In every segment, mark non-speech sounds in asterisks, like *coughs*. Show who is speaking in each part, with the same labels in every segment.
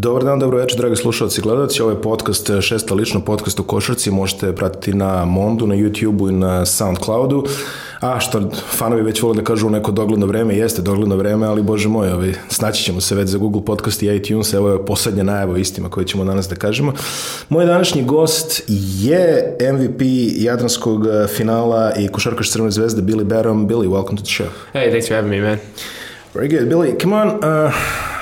Speaker 1: Dobar dan, dobro večer, dragi slušalci i gledalci. Ovo je podcast, šesta lično podcast u košarci. Možete pratiti na Mondu, na YouTubeu i na Soundcloudu. A što fanovi već vole da kažu u neko dogledno vreme, jeste dogledno vreme, ali bože moj, ovaj, snaći ćemo se već za Google Podcast i iTunes. Evo je poslednja najava istima koju ćemo danas da kažemo. Moj današnji gost je MVP Jadranskog finala i košarkaš Crvene zvezde Billy Barom. Billy, welcome to the show.
Speaker 2: Hey, thanks for having me, man.
Speaker 1: Very good. Billy, come on. Uh,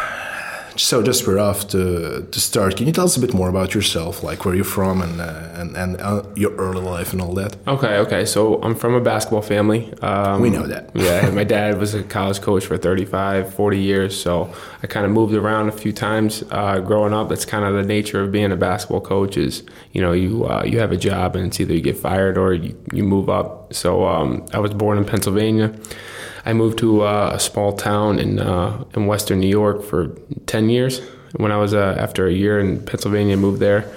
Speaker 1: so just we're off to to start. Can you tell us a bit more about yourself, like where you're from and uh, and and uh, your early life and all that?
Speaker 2: Okay, okay. So I'm from a basketball family. Um,
Speaker 1: we know that. *laughs*
Speaker 2: yeah, my dad was a college coach for 35, 40 years. So I kind of moved around a few times uh, growing up. That's kind of the nature of being a basketball coach. Is you know you uh, you have a job and it's either you get fired or you, you move up. So um, I was born in Pennsylvania. I moved to uh, a small town in uh, in Western New York for ten years. When I was uh, after a year in Pennsylvania, moved there,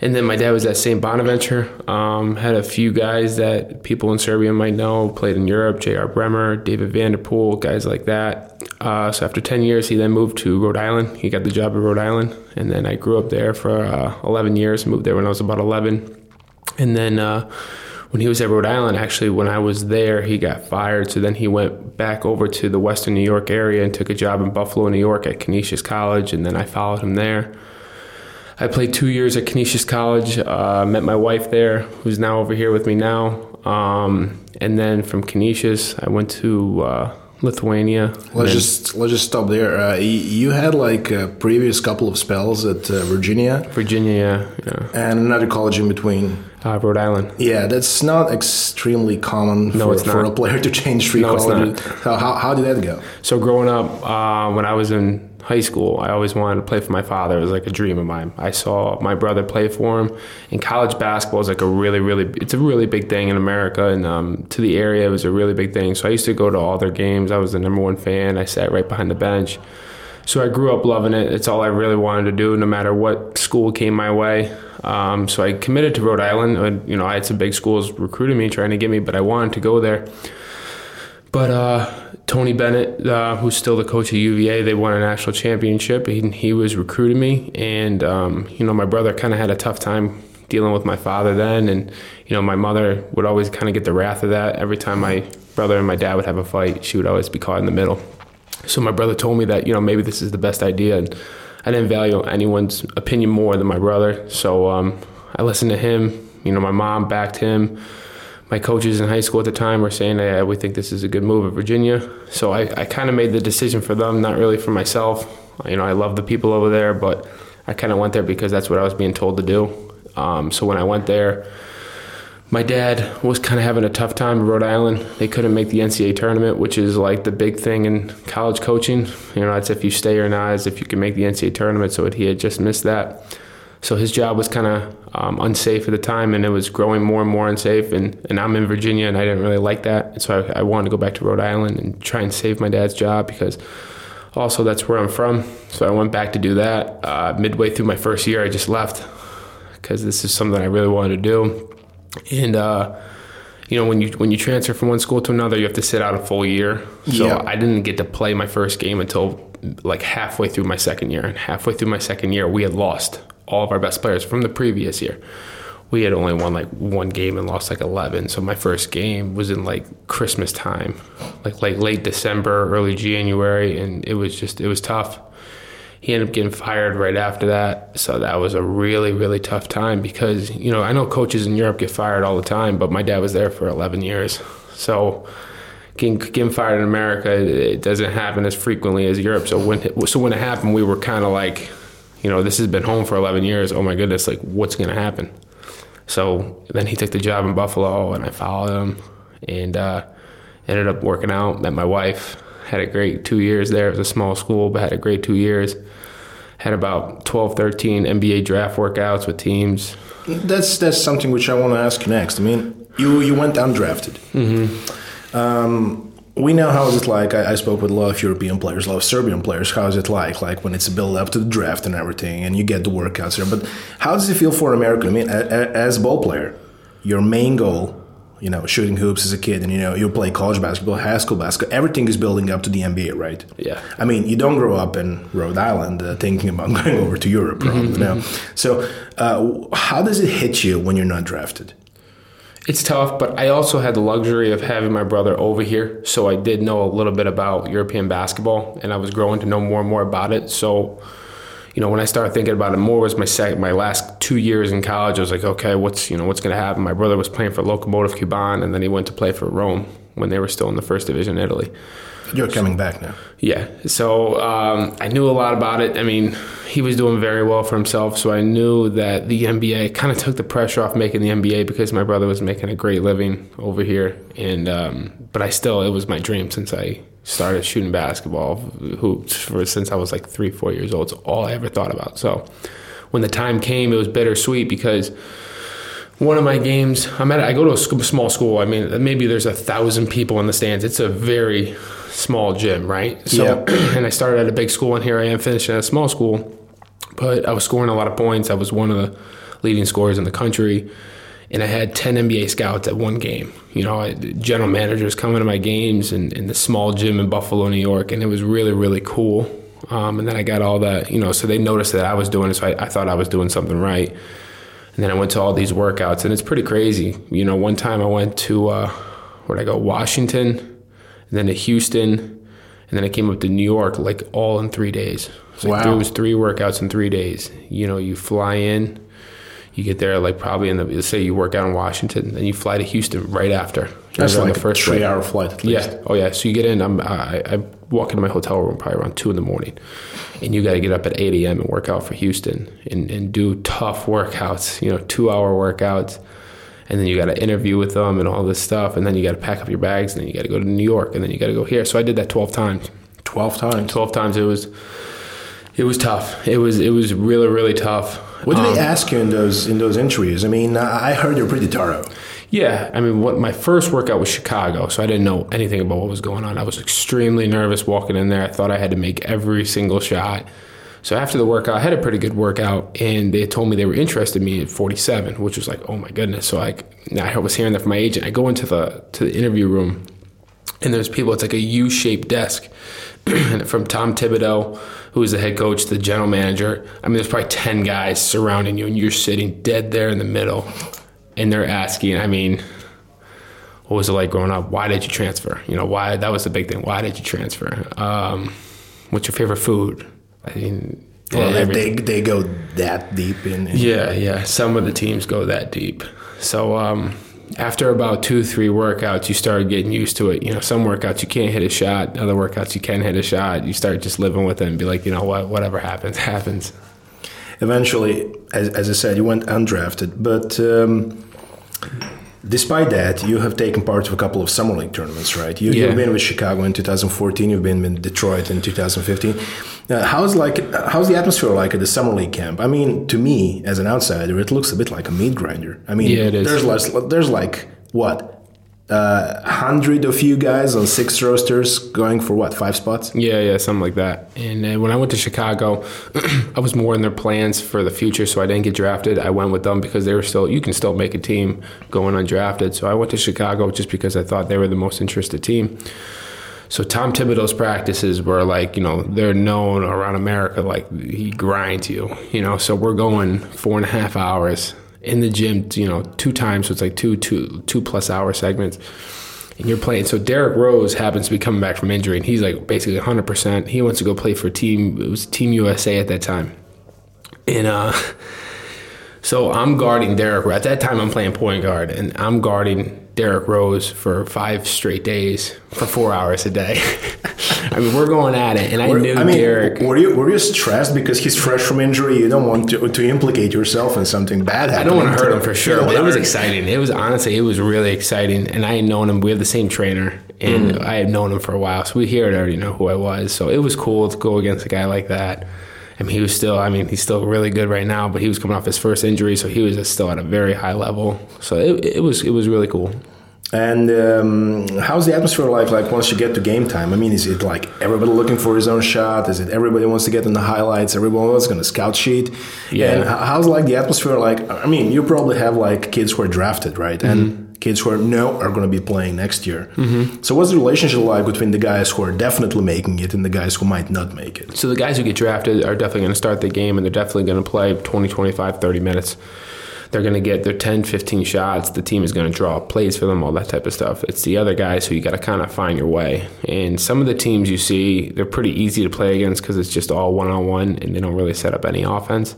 Speaker 2: and then my dad was at St. Bonaventure. Um, had a few guys that people in Serbia might know. Played in Europe, J.R. Bremer, David Vanderpool, guys like that. Uh, so after ten years, he then moved to Rhode Island. He got the job at Rhode Island, and then I grew up there for uh, eleven years. Moved there when I was about eleven, and then uh, when he was at Rhode Island, actually, when I was there, he got fired. So then he went back over to the Western New York area and took a job in Buffalo, New York at Canisius College. And then I followed him there. I played two years at Canisius College, uh, met my wife there, who's now over here with me now. Um, and then from Canisius, I went to uh, Lithuania.
Speaker 1: Let's just let's just stop there. Uh, you had like a previous couple of spells at uh, Virginia,
Speaker 2: Virginia, yeah, yeah.
Speaker 1: and another college in between.
Speaker 2: Uh, Rhode Island.
Speaker 1: Yeah, that's not extremely common
Speaker 2: No,
Speaker 1: for,
Speaker 2: it's
Speaker 1: for a player to change three
Speaker 2: No, it's
Speaker 1: colleges. So how, how did that go?
Speaker 2: So growing up, uh, when I was in high school, I always wanted to play for my father. It was like a dream of mine. I saw my brother play for him. And college basketball is like a really, really, it's a really big thing in America. And um, to the area, it was a really big thing. So I used to go to all their games. I was the number one fan. I sat right behind the bench. So I grew up loving it. It's all I really wanted to do, no matter what school came my way. Um, so I committed to Rhode Island. And, you know, I had some big schools recruiting me, trying to get me, but I wanted to go there. But uh, Tony Bennett, uh, who's still the coach of UVA, they won a national championship. He, he was recruiting me, and um, you know my brother kind of had a tough time dealing with my father then, and you know my mother would always kind of get the wrath of that. Every time my brother and my dad would have a fight, she would always be caught in the middle. So my brother told me that you know maybe this is the best idea, and I didn't value anyone's opinion more than my brother. So um, I listened to him. You know, my mom backed him my coaches in high school at the time were saying, hey, we think this is a good move at Virginia. So I, I kind of made the decision for them, not really for myself. You know, I love the people over there, but I kind of went there because that's what I was being told to do. Um, so when I went there, my dad was kind of having a tough time in Rhode Island. They couldn't make the NCAA tournament, which is like the big thing in college coaching. You know, it's if you stay or not, it's if you can make the NCAA tournament. So he had just missed that. So his job was kind of um, unsafe at the time, and it was growing more and more unsafe. And, and I'm in Virginia, and I didn't really like that. And so I, I wanted to go back to Rhode Island and try and save my dad's job because also that's where I'm from. So I went back to do that. Uh, midway through my first year, I just left because this is something I really wanted to do. And uh, you know, when you when you transfer from one school to another, you have to sit out a full year. So
Speaker 1: Yeah.
Speaker 2: I didn't get to play my first game until like halfway through my second year. And halfway through my second year, we had lost all of our best players from the previous year. We had only won like one game and lost like eleven. So my first game was in like Christmas time, like like late December, early January, and it was just it was tough. He ended up getting fired right after that. So that was a really, really tough time because, you know, I know coaches in Europe get fired all the time, but my dad was there for 11 years. So getting, getting fired in America, it doesn't happen as frequently as Europe. So when, so when it happened, we were kind of like, you know, this has been home for 11 years. Oh my goodness, like what's going to happen? So then he took the job in Buffalo and I followed him and uh, ended up working out, met my wife, had a great two years there. It was a small school, but had a great two years. Had about 12, 13 NBA draft workouts with teams.
Speaker 1: That's that's something which I want to ask you next. I mean, you you went undrafted. Mm-hmm. Um, we know how is it like. I, I spoke with a lot of European players, a lot of Serbian players. How is it like? Like when it's a build up to the draft and everything, and you get the workouts there. But how does it feel for an American? I mean, a, a, as a ball player, your main goal you know, shooting hoops as a kid, and you know, you play college basketball, high school basketball, everything is building up to the NBA, right?
Speaker 2: Yeah.
Speaker 1: I mean, you don't grow up in Rhode Island uh, thinking about *laughs* going over to Europe, probably.
Speaker 2: Mm-hmm,
Speaker 1: no. So, uh, how does it hit you when you're not drafted?
Speaker 2: It's tough, but I also had the luxury of having my brother over here, so I did know a little bit about European basketball, and I was growing to know more and more about it. So, you know, when I started thinking about it more, was my second, my last two years in college. I was like, okay, what's you know what's going to happen? My brother was playing for Lokomotiv Kuban, and then he went to play for Rome when they were still in the first division in Italy.
Speaker 1: You're coming back now.
Speaker 2: Yeah. So um, I knew a lot about it. I mean, he was doing very well for himself. So I knew that the NBA kind of took the pressure off making the NBA because my brother was making a great living over here. And, um, but I still, it was my dream since I started shooting basketball hoops for, since I was like three, four years old. It's all I ever thought about. So when the time came, it was bittersweet because one of my games, I'm at, I go to a small school. I mean, maybe there's a thousand people in the stands. It's a very small gym, right? So,
Speaker 1: Yeah. *clears throat*
Speaker 2: and I started at a big school, and here I am finishing at a small school. But I was scoring a lot of points. I was one of the leading scorers in the country, and I had 10 NBA scouts at one game. You know, I, general managers coming to my games in, in the small gym in Buffalo, New York, and it was really, really cool. Um, and then I got all that, you know, so they noticed that I was doing it, so I, I thought I was doing something right. And then I went to all these workouts, and it's pretty crazy. You know, one time I went to uh, where'd I go? Washington, and then to Houston, and then I came up to New York, like all in three days. So like,
Speaker 1: Wow.
Speaker 2: there was three workouts in three days. You know, you fly in, you get there like probably in the let's say you work out in Washington, and then you fly to Houston right after.
Speaker 1: That's like
Speaker 2: the
Speaker 1: a
Speaker 2: first
Speaker 1: three
Speaker 2: flight.
Speaker 1: hour flight at least.
Speaker 2: Yeah. Oh yeah. So you get in. I'm, I, I walk into my hotel room probably around two in the morning, and you got to get up at eight a.m. and work out for Houston and, and do tough workouts. You know, two hour workouts, and then you got to interview with them and all this stuff, and then you got to pack up your bags, and then you got to go to New York, and then you got to go here. So I did that twelve times.
Speaker 1: 12 times.
Speaker 2: Twelve times. It was. It was tough. It was. It was really, really tough.
Speaker 1: What do
Speaker 2: Um,
Speaker 1: they ask you in those in those interviews? I mean, I heard you're pretty thorough.
Speaker 2: Yeah, I mean, what my first workout was Chicago, so I didn't know anything about what was going on. I was extremely nervous walking in there. I thought I had to make every single shot. So after the workout, I had a pretty good workout, and they told me they were interested in me at 47, which was like, oh my goodness. So I, I was hearing that from my agent. I go into the to the interview room, and there's people. It's like a U-shaped desk, and *clears throat* from Tom Thibodeau, who is the head coach, the general manager. I mean, there's probably ten guys surrounding you, and you're sitting dead there in the middle, and they're asking. I mean, what was it like growing up? Why did you transfer? You know, why? That was the big thing. Why did you transfer? Um, what's your favorite food? I mean,
Speaker 1: Well, they, they, they go that deep in. in
Speaker 2: Yeah, yeah. Some of the teams go that deep. So um, after about two, three workouts, you start getting used to it. You know, some workouts you can't hit a shot. Other workouts you can hit a shot. You start just living with it and be like, you know what, whatever happens, *laughs* happens.
Speaker 1: Eventually, as, as I said, you went undrafted, but um, despite that, you have taken part of a couple of summer league tournaments, right? You,
Speaker 2: Yeah.
Speaker 1: You've been with Chicago in 2014. You've been with Detroit in 2015. Uh, how's like how's the atmosphere like at the summer league camp? I mean, to me as an outsider, it looks a bit like a meat grinder. I mean,
Speaker 2: Yeah, it is.
Speaker 1: there's less, there's like what. Uh, hundred of you guys on six rosters going for what five spots?
Speaker 2: Yeah, yeah, something like that. And uh, when I went to Chicago, *clears throat* I was more in their plans for the future, so I didn't get drafted. I went with them because they were still, you can still make a team going undrafted. So I went to Chicago just because I thought they were the most interested team. So Tom Thibodeau's practices were like, you know, they're known around America like he grinds you, you know. So we're going four and a half hours in the gym, you know, two times. So it's like two, two, two plus hour segments and you're playing. So Derrick Rose happens to be coming back from injury, and he's like basically 100. percent He wants to go play for team. It was Team USA at that time, and uh, *laughs* so I'm guarding Derrick. At that time, I'm playing point guard, and I'm guarding Derrick Rose for five straight days for four hours a day. *laughs* I mean, we're going at it, and I knew
Speaker 1: I mean,
Speaker 2: Derrick.
Speaker 1: were you were you stressed because he's fresh from injury? You don't want to, to implicate yourself in something bad happening.
Speaker 2: I don't want to hurt him for sure, but it was exciting. It was honestly, it was really exciting, and I had known him. We have the same trainer, and
Speaker 1: Mm.
Speaker 2: I had known him for a while, so we here already know who I was. So it was cool to go against a guy like that. I mean, he was still. I mean, he's still really good right now, but he was coming off his first injury, so he was still at a very high level. So it, it was it was really cool.
Speaker 1: And um, how's the atmosphere like? Like once you get to game time, I mean, is it like everybody looking for his own shot? Is it everybody wants to get in the highlights? Everyone wants going to scout sheet.
Speaker 2: Yeah.
Speaker 1: And how's like the atmosphere like? I mean, you probably have like kids who are drafted, right?
Speaker 2: Mm-hmm.
Speaker 1: And kids who are know are going to be playing next year.
Speaker 2: Mm-hmm.
Speaker 1: So what's the relationship like between the guys who are definitely making it and the guys who might not make it?
Speaker 2: So the guys who get drafted are definitely going to start the game and they're definitely going to play 20, 25, 30 minutes. They're going to get their 10, 15 shots. The team is going to draw plays for them, all that type of stuff. It's the other guys who you got to kind of find your way. And some of the teams you see, they're pretty easy to play against because it's just all one on one and they don't really set up any offense.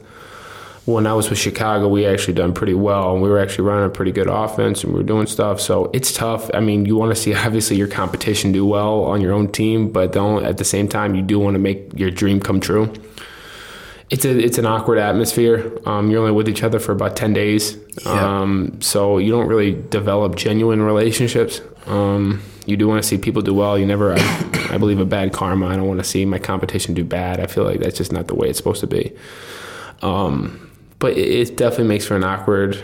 Speaker 2: When I was with Chicago, we actually done pretty well, and we were actually running a pretty good offense, and we were doing stuff. So it's tough. I mean, you want to see *laughs* obviously your competition do well on your own team, but don't at the same time you do want to make your dream come true it's a it's an awkward atmosphere. Um, you're only with each other for about ten days,
Speaker 1: Yeah.
Speaker 2: um, so you don't really develop genuine relationships. Um, you do want to see people do well. You never, I, I believe, a bad karma. I don't want to see my competition do bad. I feel like that's just not the way it's supposed to be. Um, but it, it definitely makes for an awkward,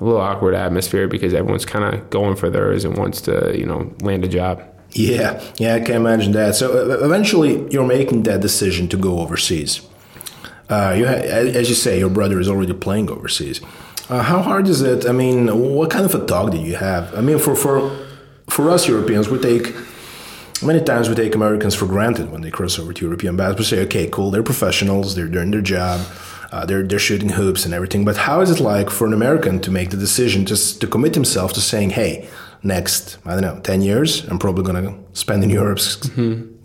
Speaker 2: a little awkward atmosphere because everyone's kind of going for theirs and wants to, you know, land a job.
Speaker 1: Yeah, yeah, I can imagine that. So eventually, you're making that decision to go overseas. Uh, you, ha- as you say, your brother is already playing overseas. Uh, how hard is it? I mean, what kind of a dog do you have? I mean, for for for us Europeans, we take many times we take Americans for granted when they cross over to European basketball. We say, okay, cool, they're professionals, they're doing their job, uh, they're they're shooting hoops and everything. But how is it like for an American to make the decision just to commit himself to saying, hey, next I don't know, ten years, I'm probably gonna spend in Europe, s-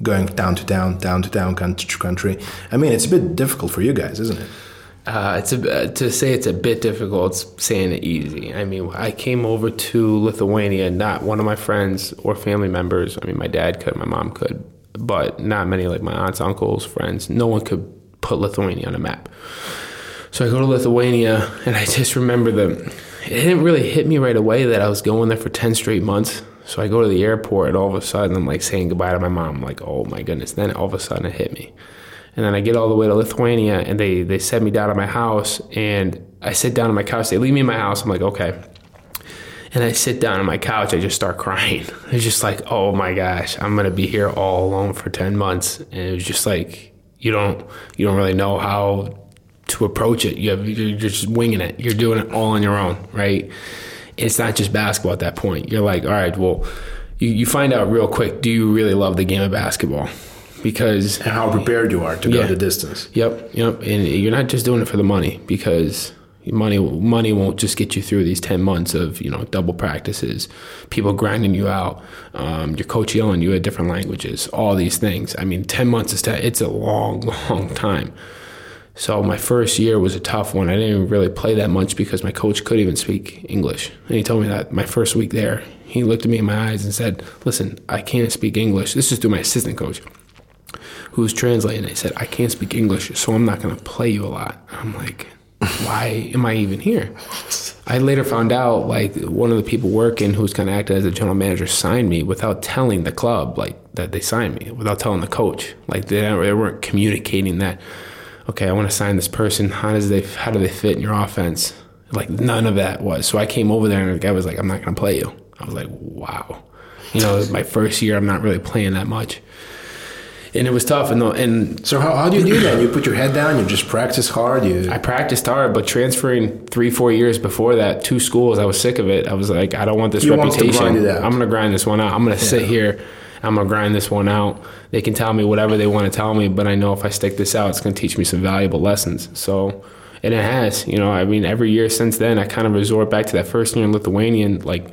Speaker 1: going town to town, town to town, country to country. I mean, it's a bit difficult for you guys, isn't it?
Speaker 2: Uh, it's a, uh, to say it's a bit difficult. It's saying it easy. I mean, I came over to Lithuania. Not one of my friends or family members. I mean, my dad could, my mom could, but not many like my aunts, uncles, friends. No one could put Lithuania on a map. So I go to Lithuania, and I just remember the. It didn't really hit me right away that I was going there for ten straight months. So I go to the airport, and all of a sudden I'm like saying goodbye to my mom. I'm like, oh my goodness! Then all of a sudden it hit me. And then I get all the way to Lithuania and they, they set me down at my house and I sit down on my couch. They leave me in my house. I'm like, okay. And I sit down on my couch. I just start crying. *laughs* It's just like, oh my gosh, I'm gonna be here all alone for ten months. And it was just like you don't you don't really know how to approach it. You have, you're just winging it. You're doing it all on your own, right? It's not just basketball at that point. You're like, all right, well, you, you find out real quick. Do you really love the game of basketball? Because
Speaker 1: And how prepared you are to go
Speaker 2: Yeah.
Speaker 1: the distance.
Speaker 2: Yep, yep. And you're not just doing it for the money because money money won't just get you through these ten months of you know double practices, people grinding you out, um, your coach yelling you at different languages, all these things. I mean, ten months is t- it's a long, *laughs* long time. So my first year was a tough one. I didn't really play that much because my coach couldn't even speak English. And he told me that my first week there, he looked at me in my eyes and said, "Listen, I can't speak English." This is through my assistant coach who was translating. They said, I can't speak English, so I'm not going to play you a lot. I'm like, why am I even here? I later found out, like, one of the people working who was kind of acting as a general manager signed me without telling the club, like, that they signed me, without telling the coach. Like, they, they weren't communicating that, okay, I want to sign this person. How does they, how do they fit in your offense? Like, none of that was. So I came over there and the guy was like, I'm not going to play you. I was like, wow. You know, it was my first year, I'm not really playing that much and it was tough. And the, and
Speaker 1: So how, how do you do that? You put your head down, you just practice hard, you
Speaker 2: I practiced hard, but transferring three, four years before that, two schools, I was sick of it. I was like, I don't want this
Speaker 1: You want to
Speaker 2: reputation.
Speaker 1: grind it out.
Speaker 2: I'm gonna grind this one out. I'm gonna sit here. I'm gonna grind this one out. They can tell me whatever they want to tell me, but I know if I stick this out, it's gonna teach me some valuable lessons. So, and it has. You know, I mean, every year since then, I kind of resort back to that first year in Lithuanian, like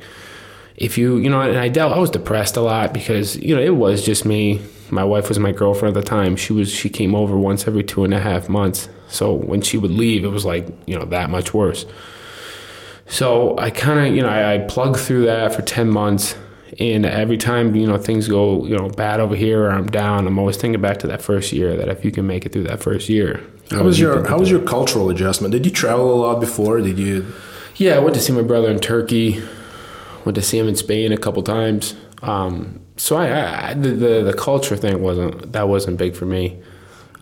Speaker 2: if you you know and i dealt i was depressed a lot because you know it was just me my wife was my girlfriend at the time she was she came over once every two and a half months so when she would leave it was like you know that much worse so i kind of you know I, I plugged through that for 10 months and every time you know things go you know bad over here or i'm down i'm always thinking back to that first year that if you can make it through that first year
Speaker 1: How was
Speaker 2: you
Speaker 1: your How was your cultural adjustment? Did you travel a lot before? Did you?
Speaker 2: Yeah, I went to see my brother in Turkey. Went to see him in Spain a couple times. Um, so I, I the, the the culture thing wasn't that wasn't big for me.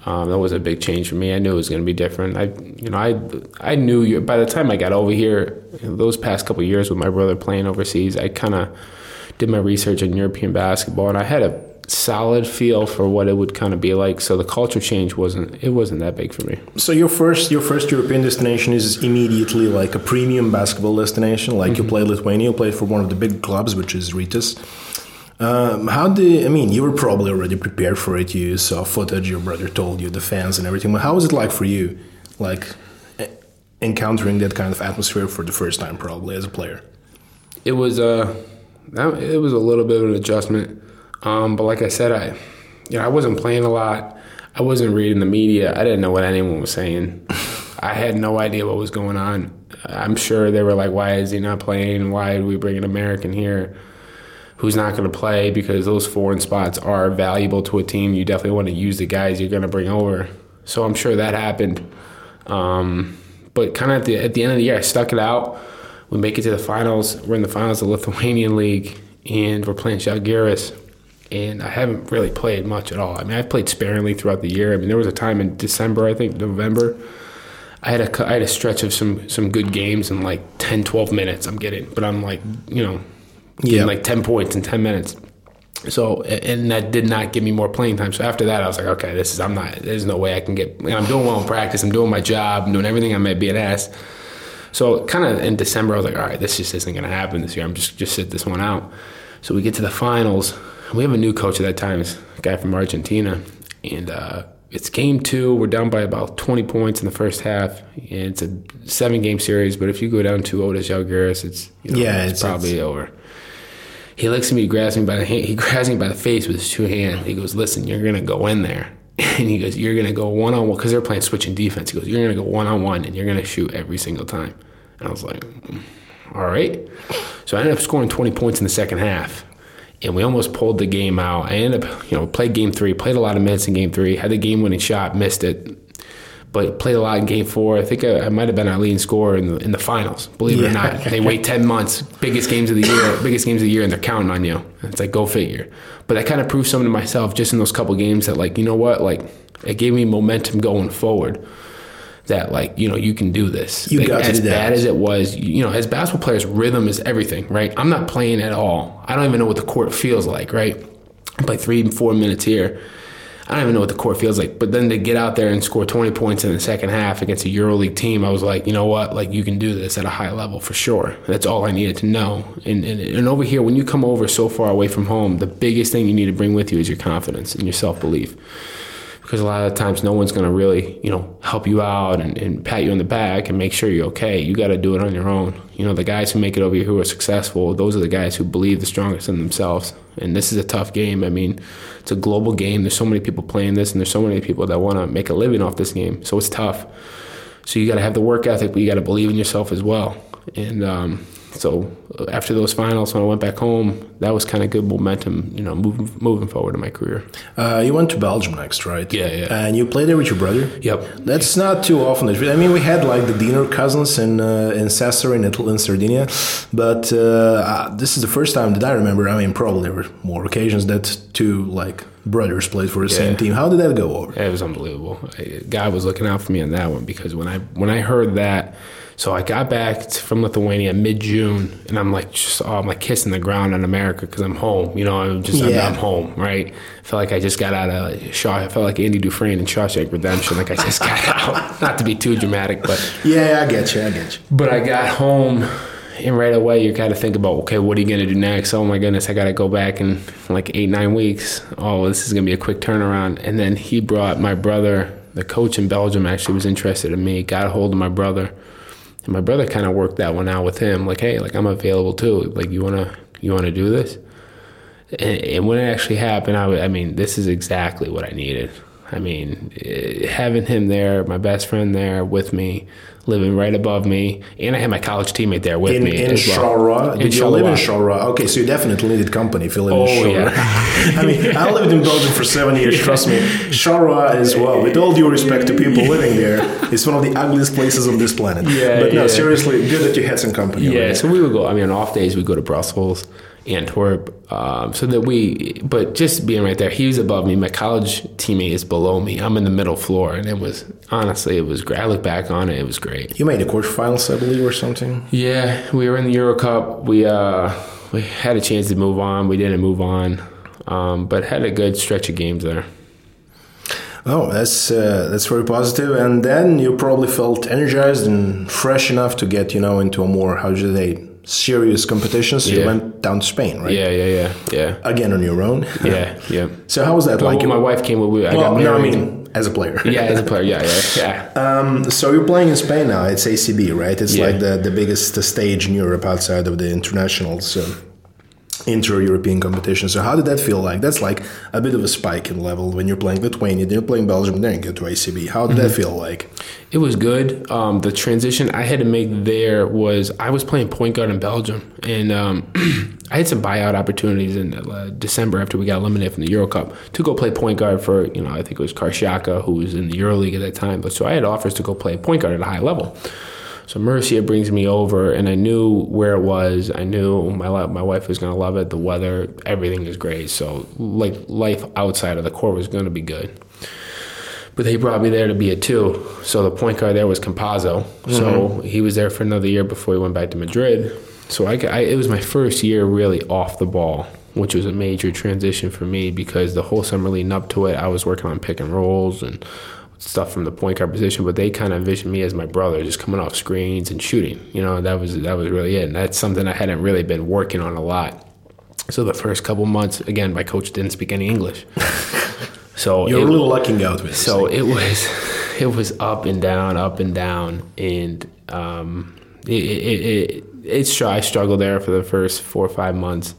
Speaker 2: Um, that was a big change for me. I knew it was going to be different. I, you know, I I knew you, by the time I got over here, those past couple years with my brother playing overseas, I kind of did my research on European basketball, and I had a solid feel for what it would kind of be like. So the culture change wasn't it wasn't that big for me.
Speaker 1: So your first your first European destination is immediately like a premium basketball destination. Like mm-hmm. you played Lithuania, you played for one of the big clubs, which is Rytas. Um, how did I mean? You were probably already prepared for it. You saw footage. Your brother told you the fans and everything. But how was it like for you, like encountering that kind of atmosphere for the first time, probably as a player?
Speaker 2: It was uh, it was a little bit of an adjustment. Um, but like I said, I, you know, I wasn't playing a lot. I wasn't reading the media. I didn't know what anyone was saying. *laughs* I had no idea what was going on. I'm sure they were like, "Why is he not playing? Why do we bring an American here who's not going to play?" Because those foreign spots are valuable to a team. You definitely want to use the guys you're going to bring over. So I'm sure that happened. Um, but kind of at the at the end of the year, I stuck it out. We make it to the finals. We're in the finals of the Lithuanian League, and we're playing Žalgiris and I haven't really played much at all. I mean, I've played sparingly throughout the year. I mean, there was a time in December, I think November, I had a I had a stretch of some some good games in like 10, 12 minutes. I'm getting, but I'm like, you know, yeah, like 10 points in 10 minutes. So and that did not give me more playing time. So after that, I was like, okay, this is I'm not. There's no way I can get. I'm doing well in practice. I'm doing my job. I'm doing everything I'm being asked. So kind of in December, I was like, all right, this just isn't going to happen this year. I'm just just sit this one out. So we get to the finals we have a new coach at that time, a guy from Argentina, and uh, it's game two. We're down by about 20 points in the first half, and it's a seven game series. But if you go down 2 0 to Žalgiris, it's you know, yeah, it's, it's probably it's... over. He looks at me, grabs me by the hand, he grabs me by the face with his two hands. He goes, "Listen, you're gonna go in there." *laughs* And he goes, You're going to go one on one, because they're playing switching defense. He goes, You're going to go one on one and you're going to shoot every single time. And I was like, mm, All right. So I ended up scoring 20 points in the second half and we almost pulled the game out. I ended up, you know, played game three, played a lot of minutes in game three, had the game winning shot, missed it, but played a lot in game four. I think I, I might have been our leading scorer in the, in the finals, believe it or not. They wait 10 months, biggest games of the year, *coughs* biggest games of the year, and they're counting on you. It's like, go figure. But I kind of proved something to myself just in those couple games that, like, you know what? Like, it gave me momentum going forward that like you know you can do this.
Speaker 1: You
Speaker 2: like,
Speaker 1: got
Speaker 2: as
Speaker 1: to do
Speaker 2: bad as it was, you know, as basketball players, rhythm is everything, right? I'm not playing at all. I don't even know what the court feels like, right? I play three four minutes here. I don't even know what the court feels like. But then to get out there and score 20 points in the second half against a EuroLeague team, I was like, you know what? Like, you can do this at a high level for sure. That's all I needed to know. And, and, and over here, when you come over so far away from home, the biggest thing you need to bring with you is your confidence and your self belief because a lot of times no one's going to really you know help you out and, and, pat you on the back and make sure you're okay. You got to do it on your own. You know the guys who make it over here who are successful those are the guys who believe the strongest in themselves. And this is a tough game. I mean it's a global game. There's so many people playing this and there's so many people that want to make a living off this game. So it's tough. So you got to have the work ethic but you got to believe in yourself as well. And um, so after those finals, when I went back home, that was kind of good momentum, you know, moving moving forward in my career.
Speaker 1: Uh, you went to Belgium next, right?
Speaker 2: Yeah, yeah.
Speaker 1: And you played there with your brother.
Speaker 2: Yep.
Speaker 1: That's not too often. I mean, we had like the Diener cousins in uh, in Sassari in Italy, in Sardinia, but uh, uh, this is the first time that I remember. I mean, probably there were more occasions that two like brothers played for the yeah. same team. How did that go over?
Speaker 2: It was unbelievable. God was looking out for me on that one because when I when I heard that so I got back from Lithuania mid June, and I'm like, just oh, I'm like kissing the ground in America because I'm home. You know, I'm just yeah. I'm, I'm, home, right? I felt like I just got out of Shaw. I felt like Andy Dufresne in Shawshank Redemption. Like I just got *laughs* out. Not to be too dramatic, but
Speaker 1: yeah, I get you. I get you.
Speaker 2: But I got home. And right away, you got to think about, okay, what are you going to do next? Oh my goodness, I got to go back in like eight, nine weeks. Oh, this is going to be a quick turnaround. And then he brought my brother, the coach in Belgium, actually was interested in me, got a hold of my brother and my brother kind of worked that one out with him, like, hey, like I'm available too. Like, you wanna you wanna do this? And, and when it actually happened, I, I mean, this is exactly what I needed. I mean, eh, having him there, my best friend there with me, living right above me, and I had my college teammate there with
Speaker 1: in,
Speaker 2: me.
Speaker 1: In Charleroi? Did you live in Charleroi? Okay, so you definitely needed company if you live oh, in Charleroi. Yeah. *laughs* I mean, *laughs* I lived in Belgium for seven years, trust me. Charleroi as well, with all due respect to people living there, it's one of the ugliest places on this planet. Yeah, but no, yeah. seriously, good that you had some company.
Speaker 2: Yeah, so we would go, I mean, on off days, we'd go to Brussels Antwerp, um, so that we. But just being right there, he was above me. My college teammate is below me. I'm in the middle floor, and it was honestly, it was great. I look back on it, it was great.
Speaker 1: You made the quarterfinals, I believe, or something.
Speaker 2: Yeah, we were in the Euro Cup. We uh, we had a chance to move on. We didn't move on. um, but had a good stretch of games there.
Speaker 1: Oh, that's uh, that's very positive. And then you probably felt energized and fresh enough to get you know into a more how do they serious competitions. You
Speaker 2: Yeah.
Speaker 1: went down to Spain, right?
Speaker 2: Yeah, yeah, yeah, yeah,
Speaker 1: Again on your own.
Speaker 2: yeah, yeah. *laughs*
Speaker 1: So how was that
Speaker 2: Like
Speaker 1: like?
Speaker 2: my wife came with. we- I
Speaker 1: well,
Speaker 2: got
Speaker 1: no, I mean as a player. *laughs*
Speaker 2: yeah, as a player. Yeah, yeah, *laughs* yeah.
Speaker 1: Um, so you're playing in Spain now. It's ACB, right? It's
Speaker 2: Yeah.
Speaker 1: like the, the biggest stage in Europe outside of the internationals, um, inter-European competition. So how did that feel like? That's like a bit of a spike in level when you're playing Lithuania, then you're playing Belgium, then you get to ACB. How did that
Speaker 2: Mm-hmm.
Speaker 1: feel like?
Speaker 2: It was good. Um, the transition I had to make there was I was playing point guard in Belgium, and um, *clears throat* I had some buyout opportunities in uh, December after we got eliminated from the Euro Cup to go play point guard for you know I think it was Karşıyaka who was in the Euro League at that time. But so I had offers to go play point guard at a high level. So Murcia brings me over, and I knew where it was. I knew my my wife was going to love it. The weather, everything is great. So like life outside of the court was going to be good. But they brought me there to be a two. So the point guard there was Campazzo. So mm-hmm. he was there for another year before he went back to Madrid. So I, I, it was my first year really off the ball, which was a major transition for me because the whole summer leading up to it, I was working on pick and rolls and stuff from the point guard position. But they kind of envisioned me as my brother, just coming off screens and shooting. You know, that was that was really it. And that's something I hadn't really been working on a lot. So the first couple months, again, my coach didn't speak any English. *laughs* So
Speaker 1: You're
Speaker 2: it-
Speaker 1: a little lucking out with this
Speaker 2: so it was, *laughs* it was up and down, up and down, and um, it, it, it, it's I struggled there for the first four or five months,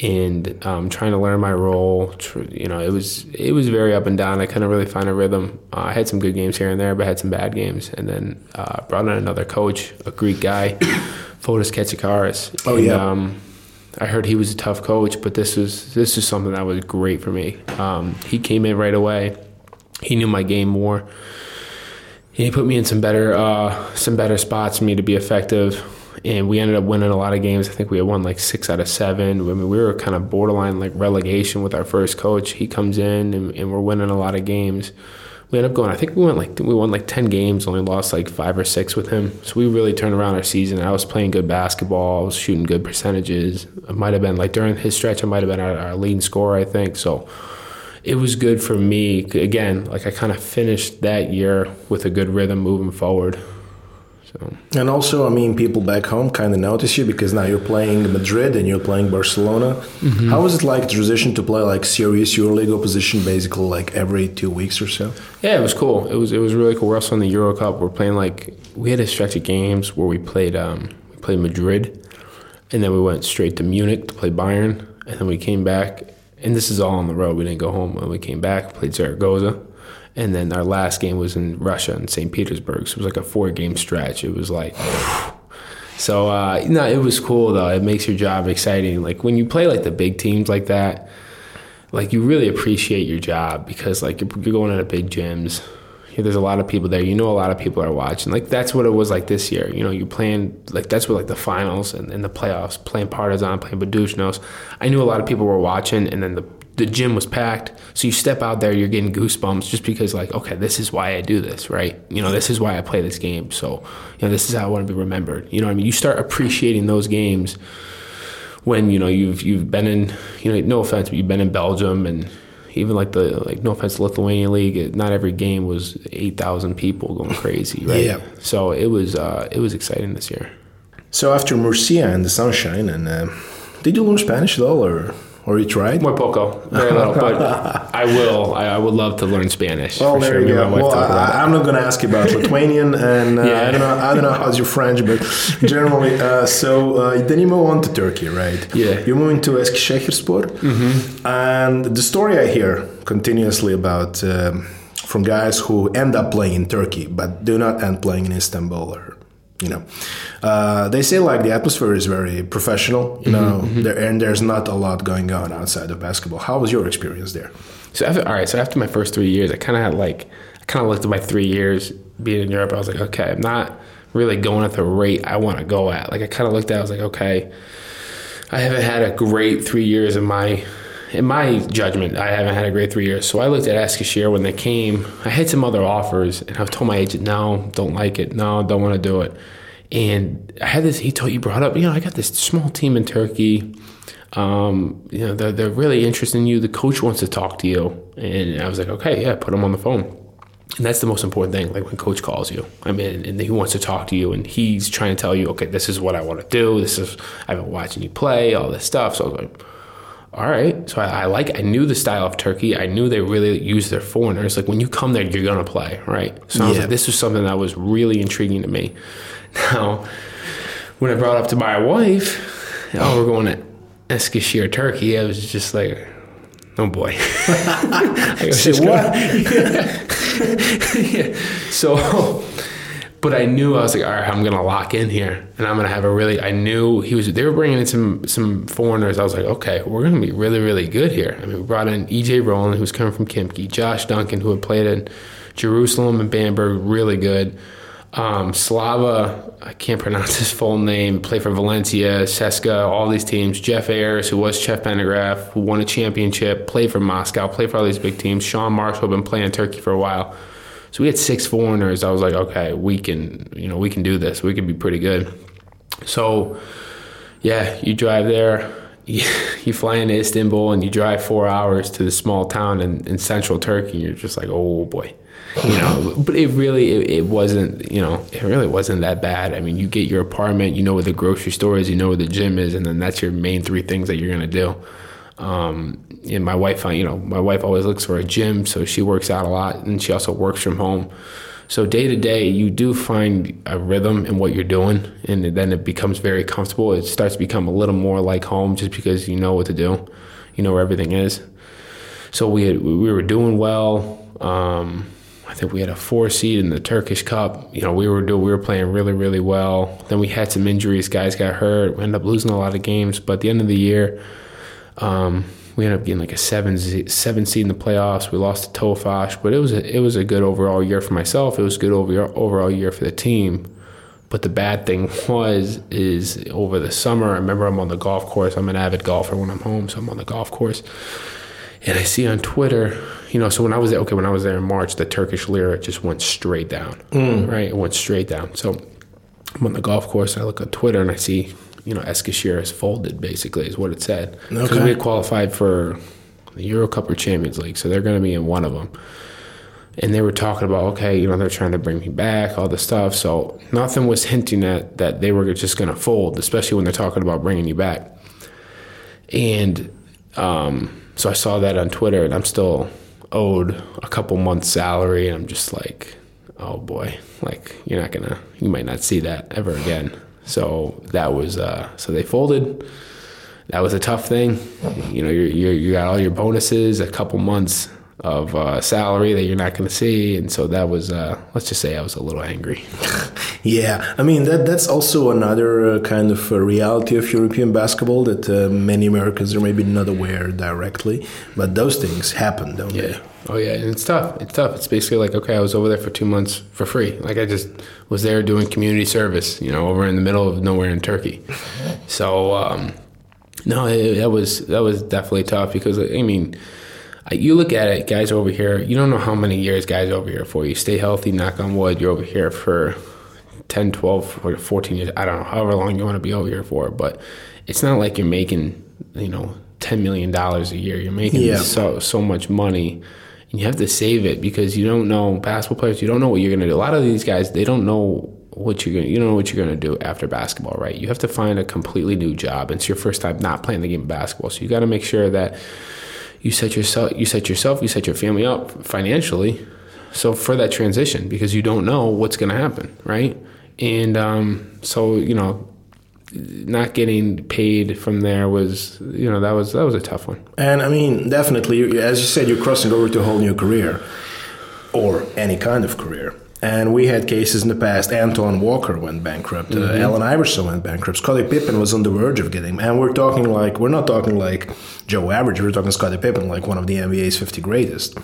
Speaker 2: and um, trying to learn my role. You know, it was it was very up and down. I couldn't really find a rhythm. Uh, I had some good games here and there, but I had some bad games. And then uh, brought in another coach, a Greek guy, *coughs* Fotis Katsikaris.
Speaker 1: Oh,
Speaker 2: And,
Speaker 1: yeah.
Speaker 2: Um, I heard he was a tough coach, but this was this is something that was great for me. Um, he came in right away. He knew my game more. He put me in some better uh, some better spots for me to be effective. And we ended up winning a lot of games. I think we had won like six out of seven. I mean, we were kind of borderline like relegation with our first coach. He comes in and, and we're winning a lot of games. We ended up going. I think we went like we won like ten games. Only lost like five or six with him. So we really turned around our season. I was playing good basketball. I was shooting good percentages. I might have been like during his stretch. I might have been our, our leading scorer. I think so it was good for me. Again, like I kind of finished that year with a good rhythm moving forward. So
Speaker 1: And also, I mean, people back home kind of notice you because now you're playing Madrid and you're playing Barcelona.
Speaker 2: Mm-hmm.
Speaker 1: How was it like transition to play like serious EuroLeague opposition basically like every two weeks or so?
Speaker 2: yeah, it was cool. It was it was really cool. We're also in the Euro Cup. We're playing like we had a stretch of games where we played um, we played Madrid, and then we went straight to Munich to play Bayern, and then we came back. And this is all on the road. We didn't go home when we came back. Played Zaragoza, and then our last game was in Russia in St. Petersburg. So it was like a four game stretch. It was like. *sighs* So uh, no, it was cool though. It makes your job exciting. Like when you play like the big teams like that, like you really appreciate your job because like you're, going into big gyms. There's a lot of people there. You know, a lot of people are watching. Like that's what it was like this year. You know, you're playing like that's what like the finals and, and the playoffs, playing Partizan, playing Budućnost. I knew a lot of people were watching, and then the the gym was packed. So you step out there, you're getting goosebumps just because like, okay, this is why I do this, right? You know, this is why I play this game. So you know, this is how I want to be remembered. You know, what I mean, you start appreciating those games when you know you've you've been in you know no offense but you've been in Belgium and even like the like no offense Lithuania league it, not every game was 8,000 people going crazy right
Speaker 1: Yeah.
Speaker 2: so it was uh, it was exciting this year
Speaker 1: So after Murcia and the sunshine, and uh, did you learn Spanish at all, or or you tried?
Speaker 2: muy poco very little *laughs* but I will I, I would love to learn Spanish
Speaker 1: Well, there
Speaker 2: sure.
Speaker 1: you go. Well,
Speaker 2: talk about it.
Speaker 1: I, I'm not going to ask you about Lithuanian, *laughs* and uh,
Speaker 2: Yeah.
Speaker 1: I don't know. I don't know how's your French, but generally, uh, so uh, then you move on to Turkey, right?
Speaker 2: Yeah.
Speaker 1: You're moving to Eskişehirspor, mm-hmm. and the story I hear continuously about um, from guys who end up playing in Turkey but do not end playing in Istanbul or. You know, uh, they say like the atmosphere is very professional. You know, there, and there's not a lot going on outside of basketball. How was your experience there?
Speaker 2: So after, all right, so after my first three years, I kind of had like, I kind of looked at my three years being in Europe. I was like, okay, I'm not really going at the rate I want to go at. Like I kind of looked at, it, I was like, okay, I haven't had a great three years in my, in my judgment. I haven't had a great three years. So I looked at Eskişehir when they came. I had some other offers, and I told my agent, no, don't like it, no, don't want to do it. And I had this. He told you brought up. You know, I got this small team in Turkey. Um, you know, they're, they're really interested in you. The coach wants to talk to you, and I was like, okay, yeah, put him on the phone. And that's the most important thing. Like when coach calls you, I mean, and he wants to talk to you, and he's trying to tell you, okay, this is what I want to do. This is I've been watching you play, all this stuff. So I was like, all right. So I, I, like, I knew the style of Turkey. I knew they really use their foreigners. Like when you come there, you're gonna play, right? So I was like, this was something that was really intriguing to me. *laughs* Now, when I brought up to my wife, oh, we're going to Eskişehir, Turkey. I was just like, oh boy. *laughs* I was just
Speaker 1: what? *laughs*
Speaker 2: yeah. So, but I knew I was like, all right, I'm gonna lock in here, and I'm gonna have a really. I knew he was. They were bringing in some some foreigners. I was like, okay, we're gonna be really really good here. I mean, we brought in EJ Rowland, who was coming from Khimki, Josh Duncan, who had played in Jerusalem and Bamberg, really good. Um, Slava, I can't pronounce *laughs* his full name, played for Valencia, Seska, all these teams. Jeff Ayres, who was Jeff Pendergraph, who won a championship, played for Moscow, played for all these big teams. Sean Marshall, been playing in Turkey for a while. So we had six foreigners. I was like, okay, we can, you know, we can do this. We can be pretty good. So, yeah, you drive there, you, *laughs* you fly into Istanbul, and you drive four hours to the small town in, in central Turkey. And you're just like, oh boy, you know. *laughs* but it really, it, it wasn't, you know, it really wasn't that bad. I mean, you get your apartment, you know where the grocery store is, you know where the gym is, and then that's your main three things that you're gonna do. Um, and my wife, you know, my wife always looks for a gym, so she works out a lot, and she also works from home. So day to day, you do find a rhythm in what you're doing, and then it becomes very comfortable. It starts to become a little more like home, just because you know what to do, you know where everything is. So we had, we were doing well. Um, I think we had a four seed in the Turkish Cup. You know, we were doing, we were playing really, really well. Then we had some injuries. Guys got hurt. We ended up losing a lot of games. But at the end of the year, um, we ended up getting like a seven seven seed in the playoffs. We lost to Tofaş, but it was a, it was a good overall year for myself. It was a good over, overall year for the team. But the bad thing *laughs* was is over the summer. I remember I'm on the golf course. I'm an avid golfer when I'm home, so I'm on the golf course, and I see on Twitter, you know. So when I was there, okay, when I was there in March, the Turkish lira just went straight down. Right, it went straight down. So I'm on the golf course. I look at Twitter and I see you know, Eskişehir is folded, basically, is what it said. Because
Speaker 1: Okay.
Speaker 2: we had qualified for the Euro Cup or Champions League, so they're going to be in one of them. And they were talking about, okay, you know, they're trying to bring me back, all this stuff. So nothing was hinting at that they were just going to fold, especially when they're talking about bringing you back. And um, so I saw that on Twitter, and I'm still owed a couple months' salary, and I'm just like, oh boy, like you're not gonna, you might not see that ever again. So that was, uh, so they folded. That was a tough thing. You know, you you you got all your bonuses, a couple months of uh, salary that you're not going to see, and so that was, uh, let's just say, I was a little angry. *laughs*
Speaker 1: Yeah, I mean that that's also another uh, kind of reality of European basketball that uh, many Americans are maybe not aware directly, but those things happen, don't they?
Speaker 2: Oh yeah, and it's tough. It's tough. It's basically like okay, I was over there for two months for free. Like I just was there doing community service, you know, over in the middle of nowhere in Turkey. So um, no, it, that was that was definitely tough because I mean, you look at it, guys over here. You don't know how many years guys over here for. You stay healthy, knock on wood. You're over here for 10, 12, or 14 years. I don't know, however long you want to be over here for. But it's not like you're making, you know, $10 million a year. You're making
Speaker 1: Yeah.
Speaker 2: so, so much money. And you have to save it because you don't know, basketball players, you don't know what you're going to do. A lot of these guys, they don't know what you're going to, you don't know what you're going to do after basketball, right? You have to find a completely new job. It's your first time not playing the game of basketball. So you got to make sure that you set yourself you set yourself you set your family up financially so for that transition because you don't know what's going to happen right and um, so you know not getting paid from there was you know that was that was a tough one
Speaker 1: And I mean, definitely, as you said, you're crossing over to a whole new career, or any kind of career. And we had cases in the past. Antoine Walker went bankrupt. Uh, Allen Iverson went bankrupt. Scottie Pippen was on the verge of getting. And we're talking like we're not talking like Joe Average. We're talking Scottie Pippen, like one of the NBA's 50 greatest.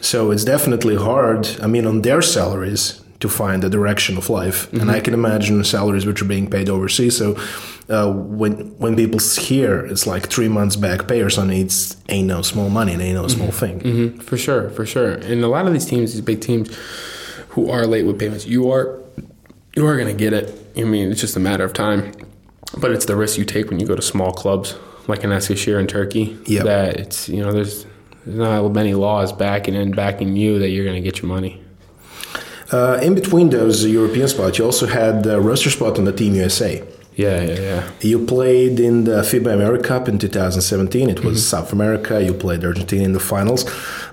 Speaker 1: So it's definitely hard. I mean, on their salaries to find the direction of life. And I can imagine salaries which are being paid overseas. So uh, when when people hear it's like three months back pay or something, it's ain't no small money and ain't no small thing.
Speaker 2: mm-hmm. for sure for sure and a lot of these teams these big teams who are late with payments you are you are going to get it. I mean, it's just a matter of time. But it's the risk you take when you go to small clubs like an Eskişehir in Turkey.
Speaker 1: Yep.
Speaker 2: That it's you know there's, there's not many laws backing in backing you that you're going to get your money.
Speaker 1: Uh, in between those European spots, you also had the roster spot on the Team USA.
Speaker 2: Yeah, yeah, yeah.
Speaker 1: You played in the FIBA America Cup in 2017. It was South America. You played Argentina in the finals.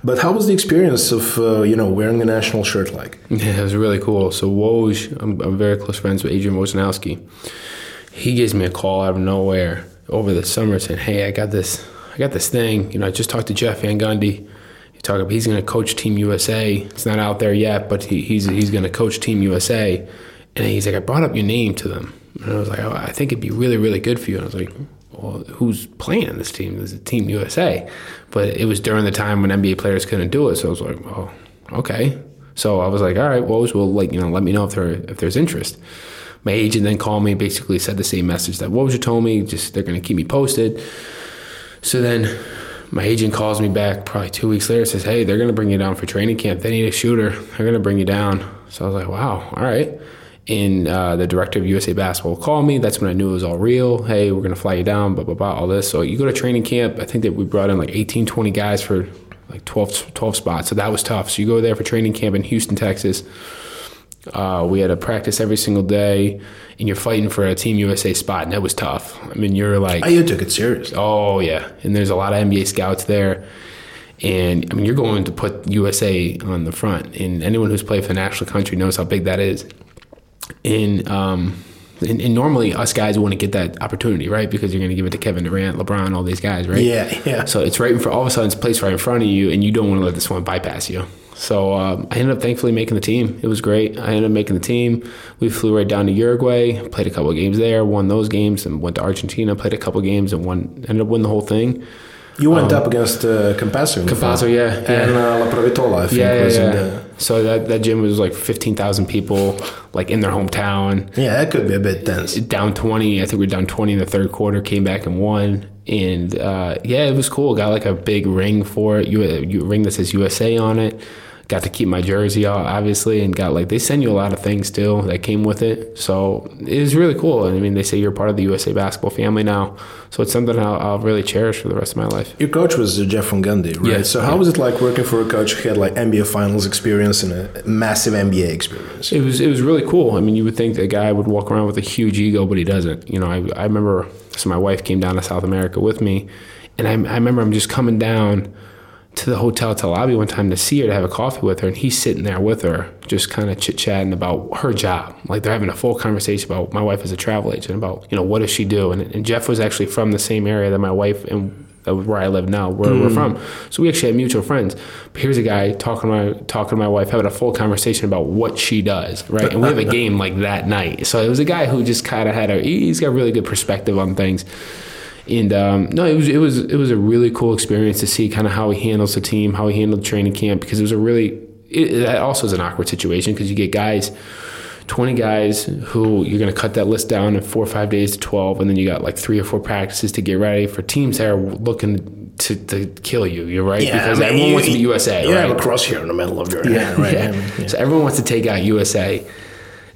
Speaker 1: But how was the experience of uh, you know wearing a national shirt like?
Speaker 2: Yeah, it was really cool. So Woj, I'm, I'm very close friends with Adrian Wojnarowski. He gives me a call out of nowhere over the summer saying, "Hey, I got this, I got this thing. You know, I just talked to Jeff Van Gundy. He talked about he's going to coach Team USA. It's not out there yet, but he, he's he's going to coach Team USA." And he's like, "I brought up your name to them." And I was like, oh, I think it'd be really, really good for you. And I was like, well, who's playing in this team? This is Team USA. But it was during the time when NBA players couldn't do it. So I was like, oh, okay. So I was like, all right, well, well, like, you know, let me know if there if there's interest. My agent then called me, basically said the same message that Woj told me, just they're going to keep me posted. So then my agent calls me back probably two weeks later, says, hey, they're going to bring you down for training camp. They need a shooter. They're going to bring you down. So I was like, wow, all right and uh, the director of USA Basketball called me. That's when I knew it was all real. Hey, we're going to fly you down, blah, blah, blah, all this. So you go to training camp. I think that we brought in like 18, 20 guys for like 12, 12 spots. So that was tough. So you go there for training camp in Houston, Texas. Uh, we had a practice every single day, and you're fighting for a Team USA spot, and that was tough. I mean, you're like,
Speaker 1: oh, you took it serious.
Speaker 2: Oh yeah, and there's a lot of NBA scouts there, and I mean, you're going to put USA on the front, and anyone who's played for the national country knows how big that is in um, and, and, normally us guys want to get that opportunity, right? Because you're going to give it to Kevin Durant, LeBron, all these guys, right?
Speaker 1: Yeah, yeah.
Speaker 2: So it's right in front. All of a sudden, it's placed right in front of you, and you don't want to let this one bypass you. So um, I ended up thankfully making the team. It was great. I ended up making the team. We flew right down to Uruguay, played a couple of games there, won those games, and went to Argentina, played a couple of games, and won. Ended up winning the whole thing.
Speaker 1: You went um, up against uh.
Speaker 2: Campazzo, yeah,
Speaker 1: yeah. And uh, Laprovittola, I think,
Speaker 2: yeah, yeah, yeah. So that, that gym was like 15,000 people, like in their hometown.
Speaker 1: Yeah, that could be a bit tense.
Speaker 2: Down 20. I think we were down 20 in the third quarter, came back and won. And uh, yeah, it was cool. Got like a big ring for it, you, you, ring that says USA on it got to keep my jersey obviously and got like they send you a lot of things still that came with it. So it was really cool. I mean they say you're part of the usa basketball family now. So it's something i'll, I'll really cherish for the rest of my life.
Speaker 1: Your coach was uh, jeff van gundy right?
Speaker 2: Yeah,
Speaker 1: so how
Speaker 2: yeah.
Speaker 1: was it like working for a coach who had like nba finals experience and a massive nba experience?
Speaker 2: It was it was really cool. I mean you would think the guy would walk around with a huge ego but he doesn't. You know i, I remember so my wife came down to south america with me and I, I remember i'm just coming down to the hotel to lobby one time to see her to have a coffee with her, and he's sitting there with her, just kind of chit chatting about her job. Like they're having a full conversation about my wife is a travel agent, about you know what does she do, and, and Jeff was actually from the same area that my wife and where I live now, where mm. we're from. So we actually had mutual friends. But here's a guy talking to my talking to my wife, having a full conversation about what she does, right? And we have a *laughs* game like that night. So it was a guy who just kind of had a he's got really good perspective on things. And um, no, it was it was it was a really cool experience to see kind of how he handles the team, how he handled training camp, because it was a really it, that also is an awkward situation because you get guys. 20 guys who you're going to cut that list down in four or five days to 12 and then you got like three or four practices to get ready for teams that are looking to, to kill you you're right
Speaker 1: yeah,
Speaker 2: because
Speaker 1: I mean,
Speaker 2: everyone
Speaker 1: you,
Speaker 2: wants to be usa
Speaker 1: you
Speaker 2: right?
Speaker 1: have a cross here in the middle of your
Speaker 2: yeah,
Speaker 1: hand right
Speaker 2: yeah.
Speaker 1: I mean, yeah.
Speaker 2: so everyone wants to take out usa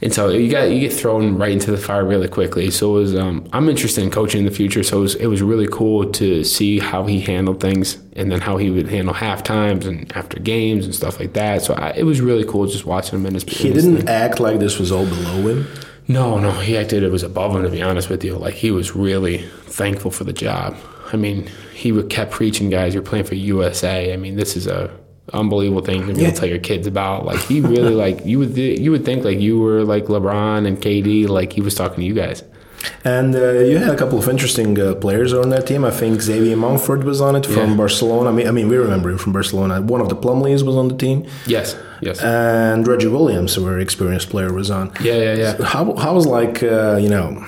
Speaker 2: and so you got you get thrown right into the fire really quickly. So it was um, I'm interested in coaching in the future. So it was, it was really cool to see how he handled things, and then how he would handle half times and after games and stuff like that. So I, it was really cool just watching him in his.
Speaker 1: He
Speaker 2: in his
Speaker 1: didn't
Speaker 2: thing.
Speaker 1: act like this was all below him.
Speaker 2: No, no, he acted it was above him. To be honest with you, like he was really thankful for the job. I mean, he would kept preaching, guys. You're playing for USA. I mean, this is a unbelievable thing to be
Speaker 1: Yeah.
Speaker 2: able to tell your kids about. Like he really *laughs* like you would you would think like you were like LeBron and KD. Like he was talking to you guys.
Speaker 1: And uh, you had a couple of interesting uh, players on that team. I think Xavier Munford was on it from
Speaker 2: Yeah.
Speaker 1: Barcelona. I mean, I mean, we remember him from Barcelona. One of the Plumlees was on the team,
Speaker 2: Yes, yes,
Speaker 1: and Reggie Williams, a very experienced player, was on.
Speaker 2: yeah, yeah, yeah.
Speaker 1: How how was like uh, you know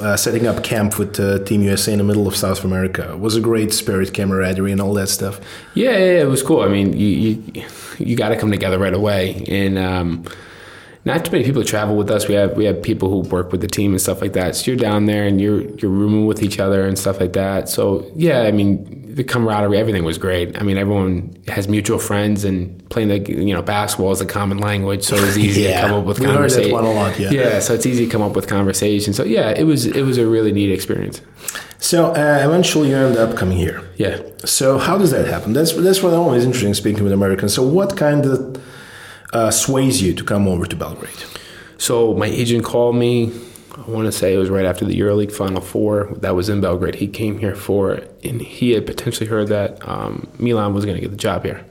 Speaker 1: uh, setting up camp with uh, Team USA in the middle of South America? It was a great spirit, camaraderie, and all that stuff.
Speaker 2: Yeah, yeah, it was cool. I mean, you you, you got to come together right away, and um, not too many people travel with us. We have we have people who work with the team and stuff like that. So you're down there and you're you're rooming with each other and stuff like that. So yeah, I mean, the camaraderie, everything was great. I mean, everyone has mutual friends, and playing the you know basketball is a common language, so it was easy
Speaker 1: Yeah.
Speaker 2: to come up with
Speaker 1: We heard that
Speaker 2: conversation.
Speaker 1: one a lot, yeah.
Speaker 2: yeah, so it's easy to come up with conversation. So yeah, it was it was a really neat experience.
Speaker 1: So uh, eventually you end up coming here.
Speaker 2: Yeah.
Speaker 1: So how does that happen? That's that's what I'm always interesting speaking with Americans. So what kind of uh, sways you to come over to Belgrade?
Speaker 2: So my agent called me. I want to say it was right after the EuroLeague Final Four that was in Belgrade. He came here for it, and he had potentially heard that um, Milan was going to get the job here.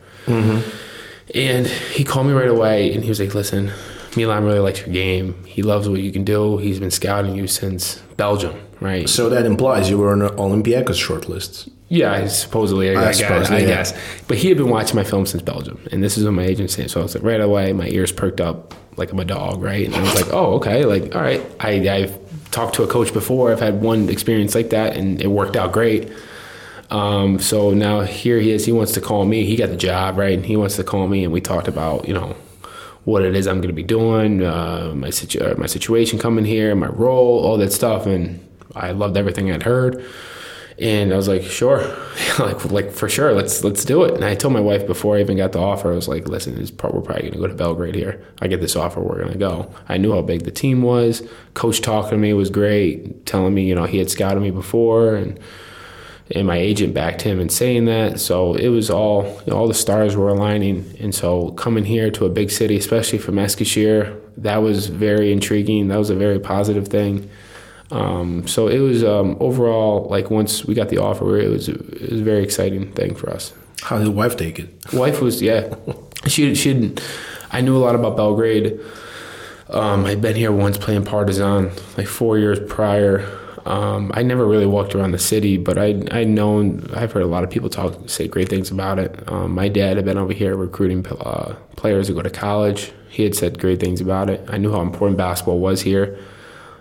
Speaker 2: And he called me right away, and he was like, "Listen, Milan really likes your game. He loves what you can do. He's been scouting you since Belgium, right?
Speaker 1: So that implies you were on Olympiacos shortlist.
Speaker 2: Yeah, supposedly, I,
Speaker 1: I
Speaker 2: guess,
Speaker 1: supposedly,
Speaker 2: I
Speaker 1: yeah.
Speaker 2: guess. But he had been watching my film since Belgium, and this is what my agent said. So I was like, right away, my ears perked up like I'm a dog, right? And I was like, oh, okay, like all right. I, I've talked to a coach before. I've had one experience like that, and it worked out great. Um, so now here he is. He wants to call me. He got the job, right? And he wants to call me, and we talked about, you know, what it is I'm going to be doing, uh, my situ- my situation coming here, my role, all that stuff, and I loved everything I'd heard. And I was like, sure, *laughs* like like for sure, let's let's do it. And I told my wife before I even got the offer, I was like, listen, we're probably going to go to Belgrade here. I get this offer, we're going to go. I knew how big the team was. Coach talking to me was great, telling me you know he had scouted me before, and and my agent backed him in saying that. So it was all you know, all the stars were aligning, and so coming here to a big city, especially from Eskişehir, that was very intriguing. That was a very positive thing. Um, so it was um, overall like once we got the offer, it was it was a very exciting thing for us.
Speaker 1: How did the wife take it?
Speaker 2: Wife was yeah, *laughs* she she I knew a lot about Belgrade. Um, I'd been here once playing Partizan, like four years prior. Um, I never really walked around the city, but I I known I've heard a lot of people talk say great things about it. Um, my dad had been over here recruiting uh, players to go to college. He had said great things about it. I knew how important basketball was here.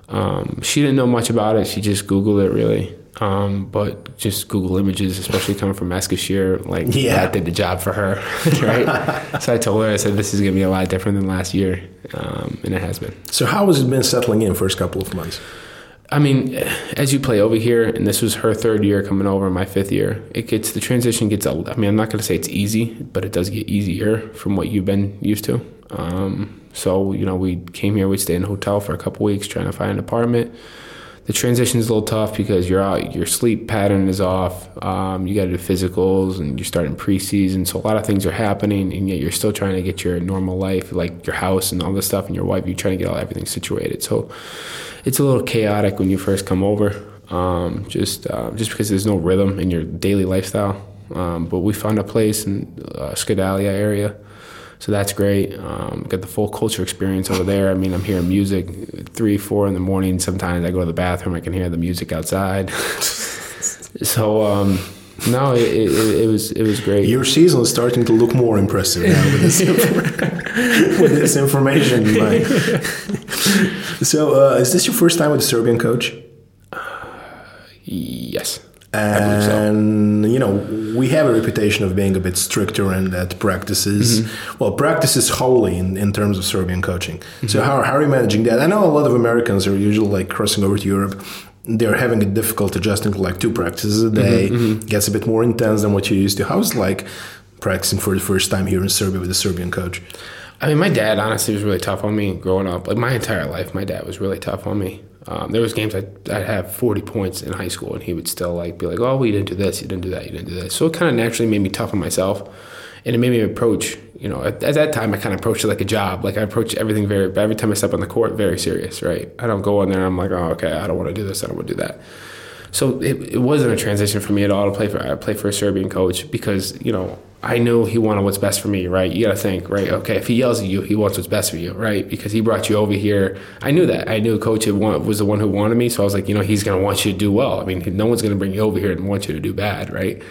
Speaker 2: Um, she didn't know much about it. She just Googled it really. Um, but just Google images, especially coming from Eskişehir, like
Speaker 1: Yeah.
Speaker 2: that did the job for her, *laughs* right? so I told her, I said, this is going to be a lot different than last year, um, and it has been.
Speaker 1: So how has it been settling in first couple of months?
Speaker 2: I mean, as you play over here, and this was her third year coming over, my fifth year, it gets the transition gets. a- I mean, I'm not going to say it's easy, but it does get easier from what you've been used to. Um, so you know, we came here, we stayed in a hotel for a couple weeks trying to find an apartment. The transition is a little tough because you're out, your sleep pattern is off. Um, you got to do physicals, and you're starting preseason, so a lot of things are happening, and yet you're still trying to get your normal life, like your house and all this stuff, and your wife. You're trying to get all everything situated. So it's a little chaotic when you first come over, um, just uh, just because there's no rhythm in your daily lifestyle. Um, but we found a place in uh, Skadarlija area, so that's great. Um, got the full culture experience over there. I mean, I'm hearing music three, four in the morning. Sometimes I go to the bathroom, I can hear the music outside. *laughs* so um, no, it, it, it was it was great.
Speaker 1: Your season is starting to look more impressive now with this, *laughs* *laughs* with this information. in so, uh, is this your first time with a Serbian coach?
Speaker 2: yes. Believe so.
Speaker 1: And you know, we have a reputation of being a bit stricter and that practices
Speaker 2: Mm-hmm.
Speaker 1: well, practices is holy in, in terms of Serbian coaching.
Speaker 2: Mm-hmm.
Speaker 1: So how, how are you managing that? I know a lot of Americans are usually like crossing over to Europe. They're having a difficult adjusting to like two practices a day.
Speaker 2: Mm-hmm,
Speaker 1: Gets a bit more intense than what you're used to. How's it like practicing for the first time here in Serbia with a Serbian coach?
Speaker 2: I mean, my dad honestly was really tough on me growing up. Like my entire life, my dad was really tough on me. Um, there was games I'd, I'd have 40 points in high school, and he would still like be like, "Oh, well, you didn't do this, you didn't do that, you didn't do this." So it kind of naturally made me tough on myself, and it made me approach. You know, at, at that time, I kind of approached it like a job. Like I approached everything very. Every time I step on the court, very serious. Right? I don't go in there. I'm like, "Oh, okay, I don't want to do this. I don't want to do that." So it, it wasn't a transition for me at all to play for I play for a Serbian coach because you know I knew he wanted what's best for me, right? You got to think, right? Okay, if he yells at you, he wants what's best for you, right? Because he brought you over here. I knew that. I knew coach was the one who wanted me, so I was like, you know, he's going to want you to do well. I mean, no one's going to bring you over here and want you to do bad, right?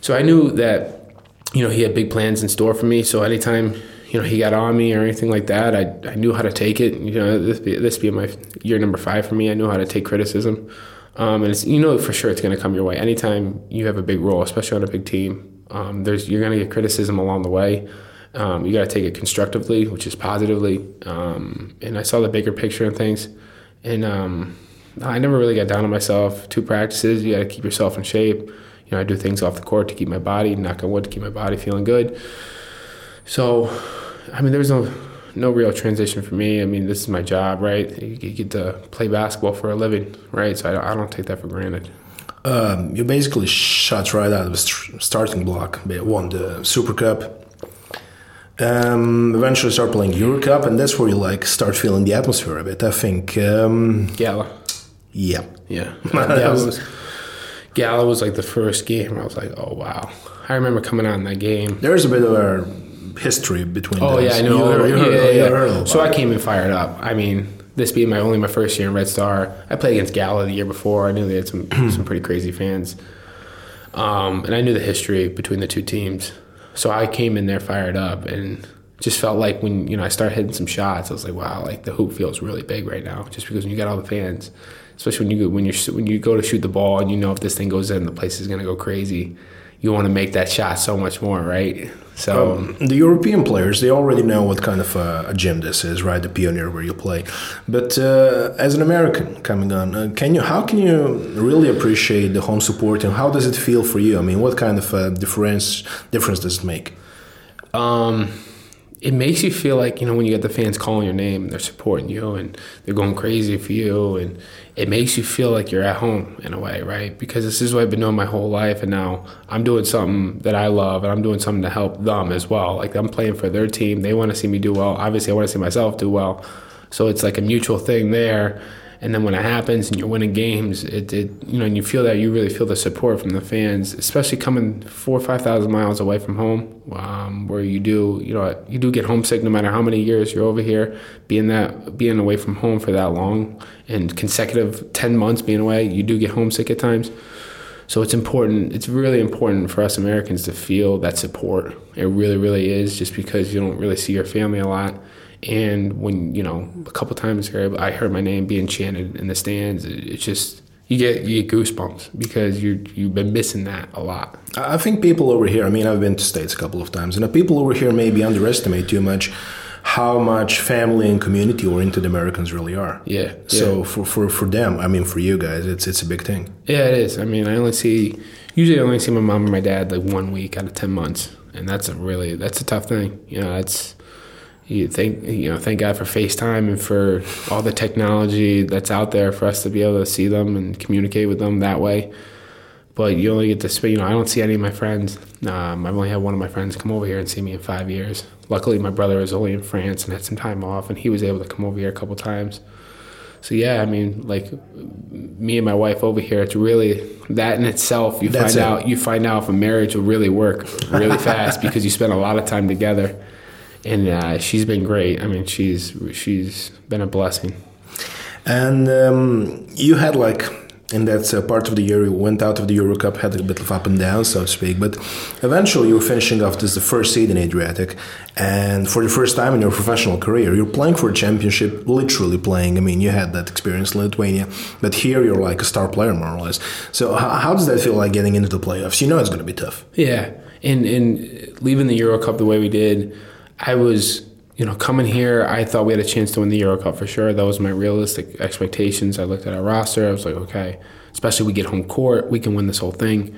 Speaker 2: So I knew that, you know, he had big plans in store for me. So anytime, you know, he got on me or anything like that, I, I knew how to take it. You know, this be, this being my year number five for me, I knew how to take criticism. Um, and it's, you know for sure it's going to come your way. Anytime you have a big role, especially on a big team, um, there's you're going to get criticism along the way. Um, you got to take it constructively, which is positively. Um, and I saw the bigger picture and things. And um, I never really got down on myself. Two practices, you got to keep yourself in shape. you know, I do things off the court to keep my body, knock on wood, to keep my body feeling good. So, I mean, there's no no real transition for me. I mean, this is my job, right? You get to play basketball for a living, right? So I don't, I don't take that for granted.
Speaker 1: Um, you basically shot right out of the starting block. They won the Super Cup. Um, eventually start playing Euro Cup, and that's where you like start feeling the atmosphere a bit. I think. Um,
Speaker 2: Gala.
Speaker 1: Yeah.
Speaker 2: Yeah. *laughs* Gala was, Gala was like the first game. I was like, oh wow. I remember coming out in that game.
Speaker 1: There's a bit of a history between.
Speaker 2: Oh
Speaker 1: those.
Speaker 2: yeah, I know.
Speaker 1: You heard- you heard-
Speaker 2: yeah, yeah,
Speaker 1: heard
Speaker 2: yeah. So I came in fired up. I mean, this being my only my first year in Red Star, I played against Gala the year before. I knew they had some *clears throat* some pretty crazy fans, um, and I knew the history between the two teams. So I came in there fired up and just felt like when you know I started hitting some shots, I was like, wow, like the hoop feels really big right now, just because when you got all the fans, especially when you go, when you when you go to shoot the ball and you know if this thing goes in, the place is gonna go crazy. You want to make that shot so much more, right? So.
Speaker 1: Um, the European players, they already know what kind of uh, a gym this is, right? The Pionir where you play. But uh, as an American coming on, uh, can you? How can you really appreciate the home support, and how does it feel for you? I mean, what kind of difference difference does it make?
Speaker 2: um, it makes you feel like you know when you get the fans calling your name, and they're supporting you and they're going crazy for you, and it makes you feel like you're at home in a way, right? Because this is what I've been doing my whole life, and now I'm doing something that I love, and I'm doing something to help them as well. Like I'm playing for their team, they want to see me do well. Obviously, I want to see myself do well, so it's like a mutual thing there. And then when it happens and you're winning games, it, it you know, and you feel that you really feel the support from the fans, especially coming four or five thousand miles away from home, um, where you do, you know, you do get homesick no matter how many years you're over here. Being that being away from home for that long and consecutive ten months being away, you do get homesick at times. So it's important. It's really important for us Americans to feel that support. It really, really is, just because you don't really see your family a lot. And when you know, a couple times here, I heard my name being chanted in the stands. It's just you get you get goosebumps because you you've been missing that a lot.
Speaker 1: I think people over here. I mean, I've been to states a couple of times, and the people over here maybe underestimate too much how much family and community oriented Americans really are.
Speaker 2: Yeah,
Speaker 1: So
Speaker 2: yeah.
Speaker 1: for, for for them, I mean, for you guys, it's it's a big thing.
Speaker 2: Yeah, it is. I mean, I only see usually I only see my mom and my dad like one week out of ten months, and that's a really that's a tough thing. You know, that's you thank you know thank God for FaceTime and for all the technology that's out there for us to be able to see them and communicate with them that way. But you only get to spend. You know, I don't see any of my friends. Um, I've only had one of my friends come over here and see me in five years. Luckily, my brother was only in France and had some time off, and he was able to come over here a couple times. So yeah, I mean, like me and my wife over here, it's really that in itself. You
Speaker 1: That's
Speaker 2: find
Speaker 1: it.
Speaker 2: out you find out if a marriage will really work really *laughs* fast because you spend a lot of time together. And uh, she's been great. I mean, she's she's been a blessing.
Speaker 1: And um, you had like in that uh, part of the year you went out of the Euro Cup, had a bit of up and down, so to speak. But eventually you were finishing off as the first seed in Adriatic, and for the first time in your professional career, you're playing for a championship, literally playing. I mean, you had that experience in Lithuania, but here you're like a star player more or less. So how, how does that feel like getting into the playoffs? You know it's going to be tough.
Speaker 2: Yeah, and and leaving the Euro Cup the way we did, I was you know coming here. I thought we had a chance to win the Euro Cup for sure. That was my realistic expectations. I looked at our roster. I was like, okay, especially we get home court, we can win this whole thing.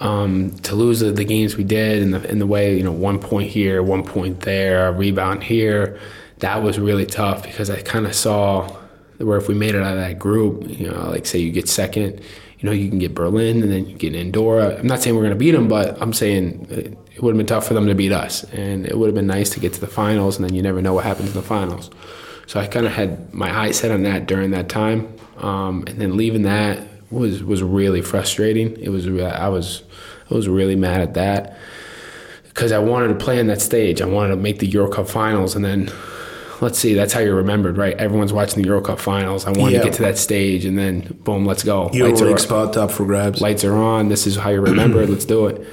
Speaker 2: Um, to lose the, the games we did in the in the way you know one point here, one point there, rebound here, that was really tough because I kind of saw where if we made it out of that group, you know, like say you get second, you know, you can get Berlin and then you get Andorra. I'm not saying we're going to beat them, but I'm saying it would have been tough for them to beat us, and it would have been nice to get to the finals, and then you never know what happens in the finals. So I kind of had my eyes set on that during that time, um, and then leaving that was was really frustrating. It was I was I was really mad at that because I wanted to play on that stage. I wanted to make the Euro Cup finals, and then let's see, that's how you're remembered, right? Everyone's watching the Euro Cup finals. I wanted
Speaker 1: Yeah.
Speaker 2: to get to that stage, and then boom, let's go.
Speaker 1: Euro
Speaker 2: Lights are-
Speaker 1: League spot up for grabs.
Speaker 2: lights are on. This is how you're remembered. *clears throat* Let's do it.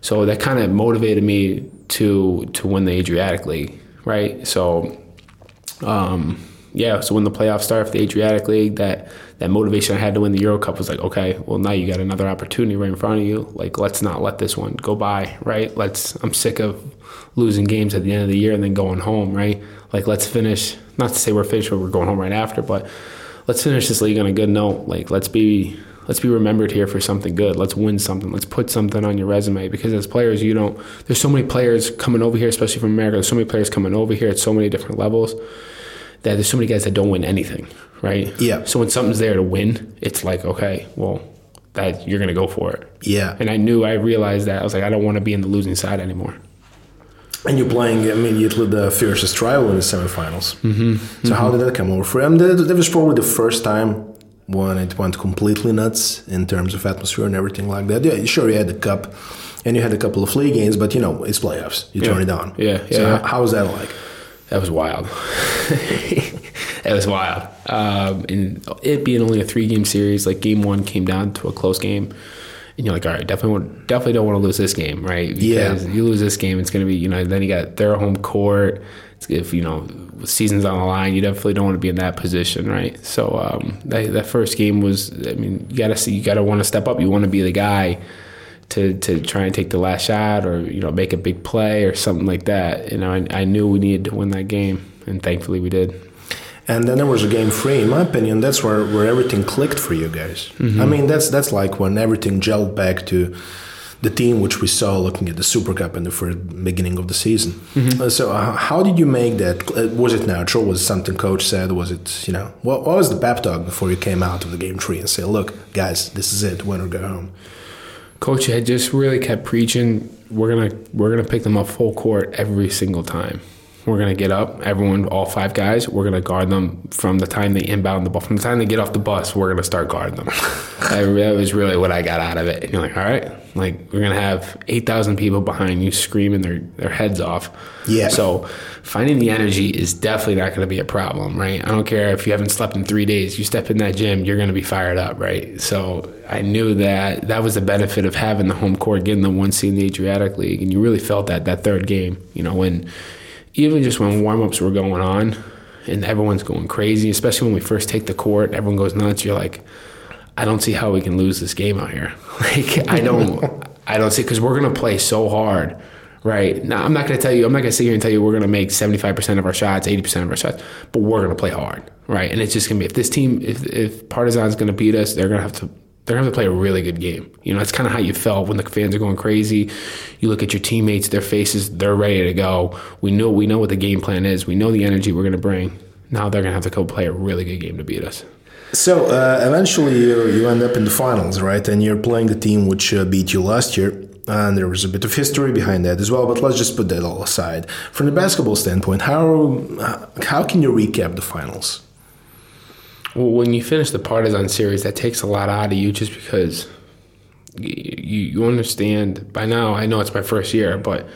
Speaker 2: So that kind of motivated me to to win the Adriatic League, right? So, um, yeah. So when the playoffs start for the Adriatic League, that that motivation I had to win the Euro Cup was like, okay, well now you got another opportunity right in front of you. Like let's not let this one go by, right? Let's. I'm sick of losing games at the end of the year and then going home, right? Like let's finish. Not to say we're finished, but we're going home right after, but let's finish this league on a good note. Like let's be let's be remembered here for something good. Let's win something. Let's put something on your resume because as players, you don't. There's so many players coming over here, especially from America. There's so many players coming over here at so many different levels that there's so many guys that don't win anything, right?
Speaker 1: Yeah.
Speaker 2: So when something's there to win, it's like okay, well, that you're gonna go for it.
Speaker 1: Yeah.
Speaker 2: And I knew, I realized that I was like, I don't want to be in the losing side anymore.
Speaker 1: And you're playing immediately the fiercest rival in the semifinals. Mm-hmm. So how did that come over for you? I mean, that, that was probably the first time when it went completely nuts in terms of atmosphere and everything like that. Yeah, sure, you had the cup and you had a couple of league games, but you know, it's playoffs. You turn it on.
Speaker 2: Yeah,
Speaker 1: So
Speaker 2: yeah.
Speaker 1: how, how was that like?
Speaker 2: That was wild. *laughs* that was wild. Um, and it being only a three game series, like game one came down to a close game. And you're like, all right, definitely, want, definitely don't want to lose this game, right?
Speaker 1: Yeah.
Speaker 2: Because you lose this game, it's going to be, you know, then you got their home court. It's, if, you know, season's on the line, you definitely don't want to be in that position, right? So um, that, that first game was, I mean, you got to see, you got to want to step up. You want to be the guy to, to try and take the last shot or you know make a big play or something like that. You know, I, I knew we needed to win that game, and thankfully we did.
Speaker 1: And then there was a game three. In my opinion, that's where, where everything clicked for you guys. I mean, that's that's like when everything gelled back to the team which we saw looking at the Super Cup in the first beginning of the season. Uh, so, uh, how did you make that? Uh, was it natural? Was it something coach said? Was it you know what, what was the pep talk before you came out of the game three and say, "Look, guys, this is it. Win or go home."
Speaker 2: Coach had just really kept preaching. We're gonna we're gonna pick them up full court every single time. We're gonna get up, everyone, all five guys. We're gonna guard them from the time they inbound the ball, from the time they get off the bus. We're gonna start guarding them. *laughs* I, that was really what I got out of it. And you're like, all right, like we're gonna have eight thousand people behind you screaming their their heads off.
Speaker 1: Yeah.
Speaker 2: So finding the energy is definitely not going to be a problem, right? I don't care if you haven't slept in three days. You step in that gym, you're going to be fired up, right? So I knew that that was the benefit of having the home court, getting the one seed in the Adriatic League, and you really felt that that third game. You know, when even just when warm ups were going on, and everyone's going crazy, especially when we first take the court, everyone goes nuts. You're like, I don't see how we can lose this game out here. *laughs* Like I don't, *laughs* I don't see because we're gonna play so hard, right? Now I'm not gonna tell you, I'm not gonna sit here and tell you we're gonna make 75 percent of our shots, 80 percent of our shots, but we're gonna play hard, right? And it's just gonna be if this team, if if Partizan's gonna beat us, they're gonna have to. They're gonna have to play a really good game. You know, that's kind of how you felt when the fans are going crazy. You look at your teammates; their faces, they're ready to go. We know, we know what the game plan is. We know the energy we're gonna bring. Now they're gonna have to go play a really good game to beat us.
Speaker 1: So uh, eventually you, you end up in the finals, right? And you're playing the team which uh, beat you last year. And there was a bit of history behind that as well, but let's just put that all aside. From the basketball standpoint, how how can you recap the finals?
Speaker 2: Well, when you finish the Partizan series, that takes a lot out of you just because you, you understand by now. I know it's my first year, but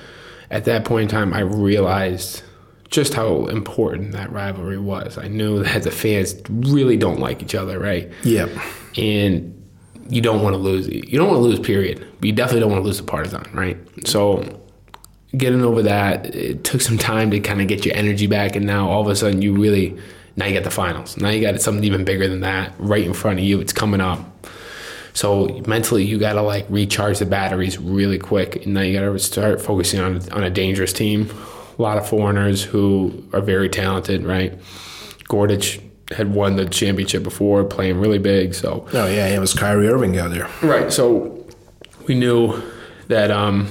Speaker 2: at that point in time, I realized just how important that rivalry was. I knew *laughs* that the fans really don't like each other, right?
Speaker 1: Yeah.
Speaker 2: And you don't want to lose. You don't want to lose, period. But you definitely don't want to lose the Partizan, right? So getting over that, it took some time to kind of get your energy back, and now all of a sudden you really now you got the finals. Now you got something even bigger than that right in front of you. It's coming up. So mentally, you got to like recharge the batteries really quick, and now you got to start focusing on on a dangerous team. A lot of foreigners who are very talented, right? Gordić had won the championship before, playing really big. So
Speaker 1: Oh yeah, it was Kyrie Irving out there.
Speaker 2: Right. So we knew that um,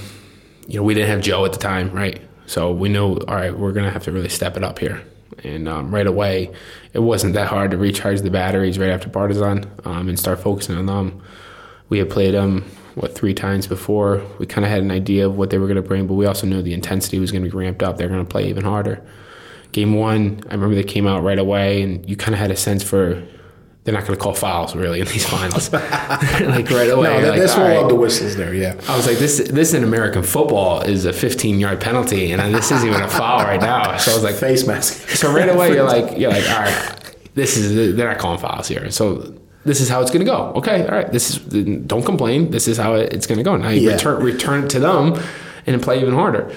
Speaker 2: you know we didn't have Joe at the time, right? So we knew, all right, we're gonna have to really step it up here. And um, right away, it wasn't that hard to recharge the batteries right after Partizan um, and start focusing on them. We had played them what three times before. We kind of had an idea of what they were going to bring, but we also knew the intensity was going to be ramped up. They're going to play even harder. Game one, I remember they came out right away, and you kind of had a sense for they're not going to call fouls really in these *laughs* finals, *laughs* like right away.
Speaker 1: No, that,
Speaker 2: like,
Speaker 1: that's
Speaker 2: all right.
Speaker 1: love the whistles there. Yeah.
Speaker 2: I was like, this this in American football is a 15 yard penalty, and this isn't even a foul right now. So I was like,
Speaker 1: Face mask.
Speaker 2: so right away you're like, you're like, all right, this is they're not calling fouls here. So this is how it's going to go. Okay, all right, this is don't complain. This is how it's going to go. Now you
Speaker 1: Yeah.
Speaker 2: return return it to them and play even harder.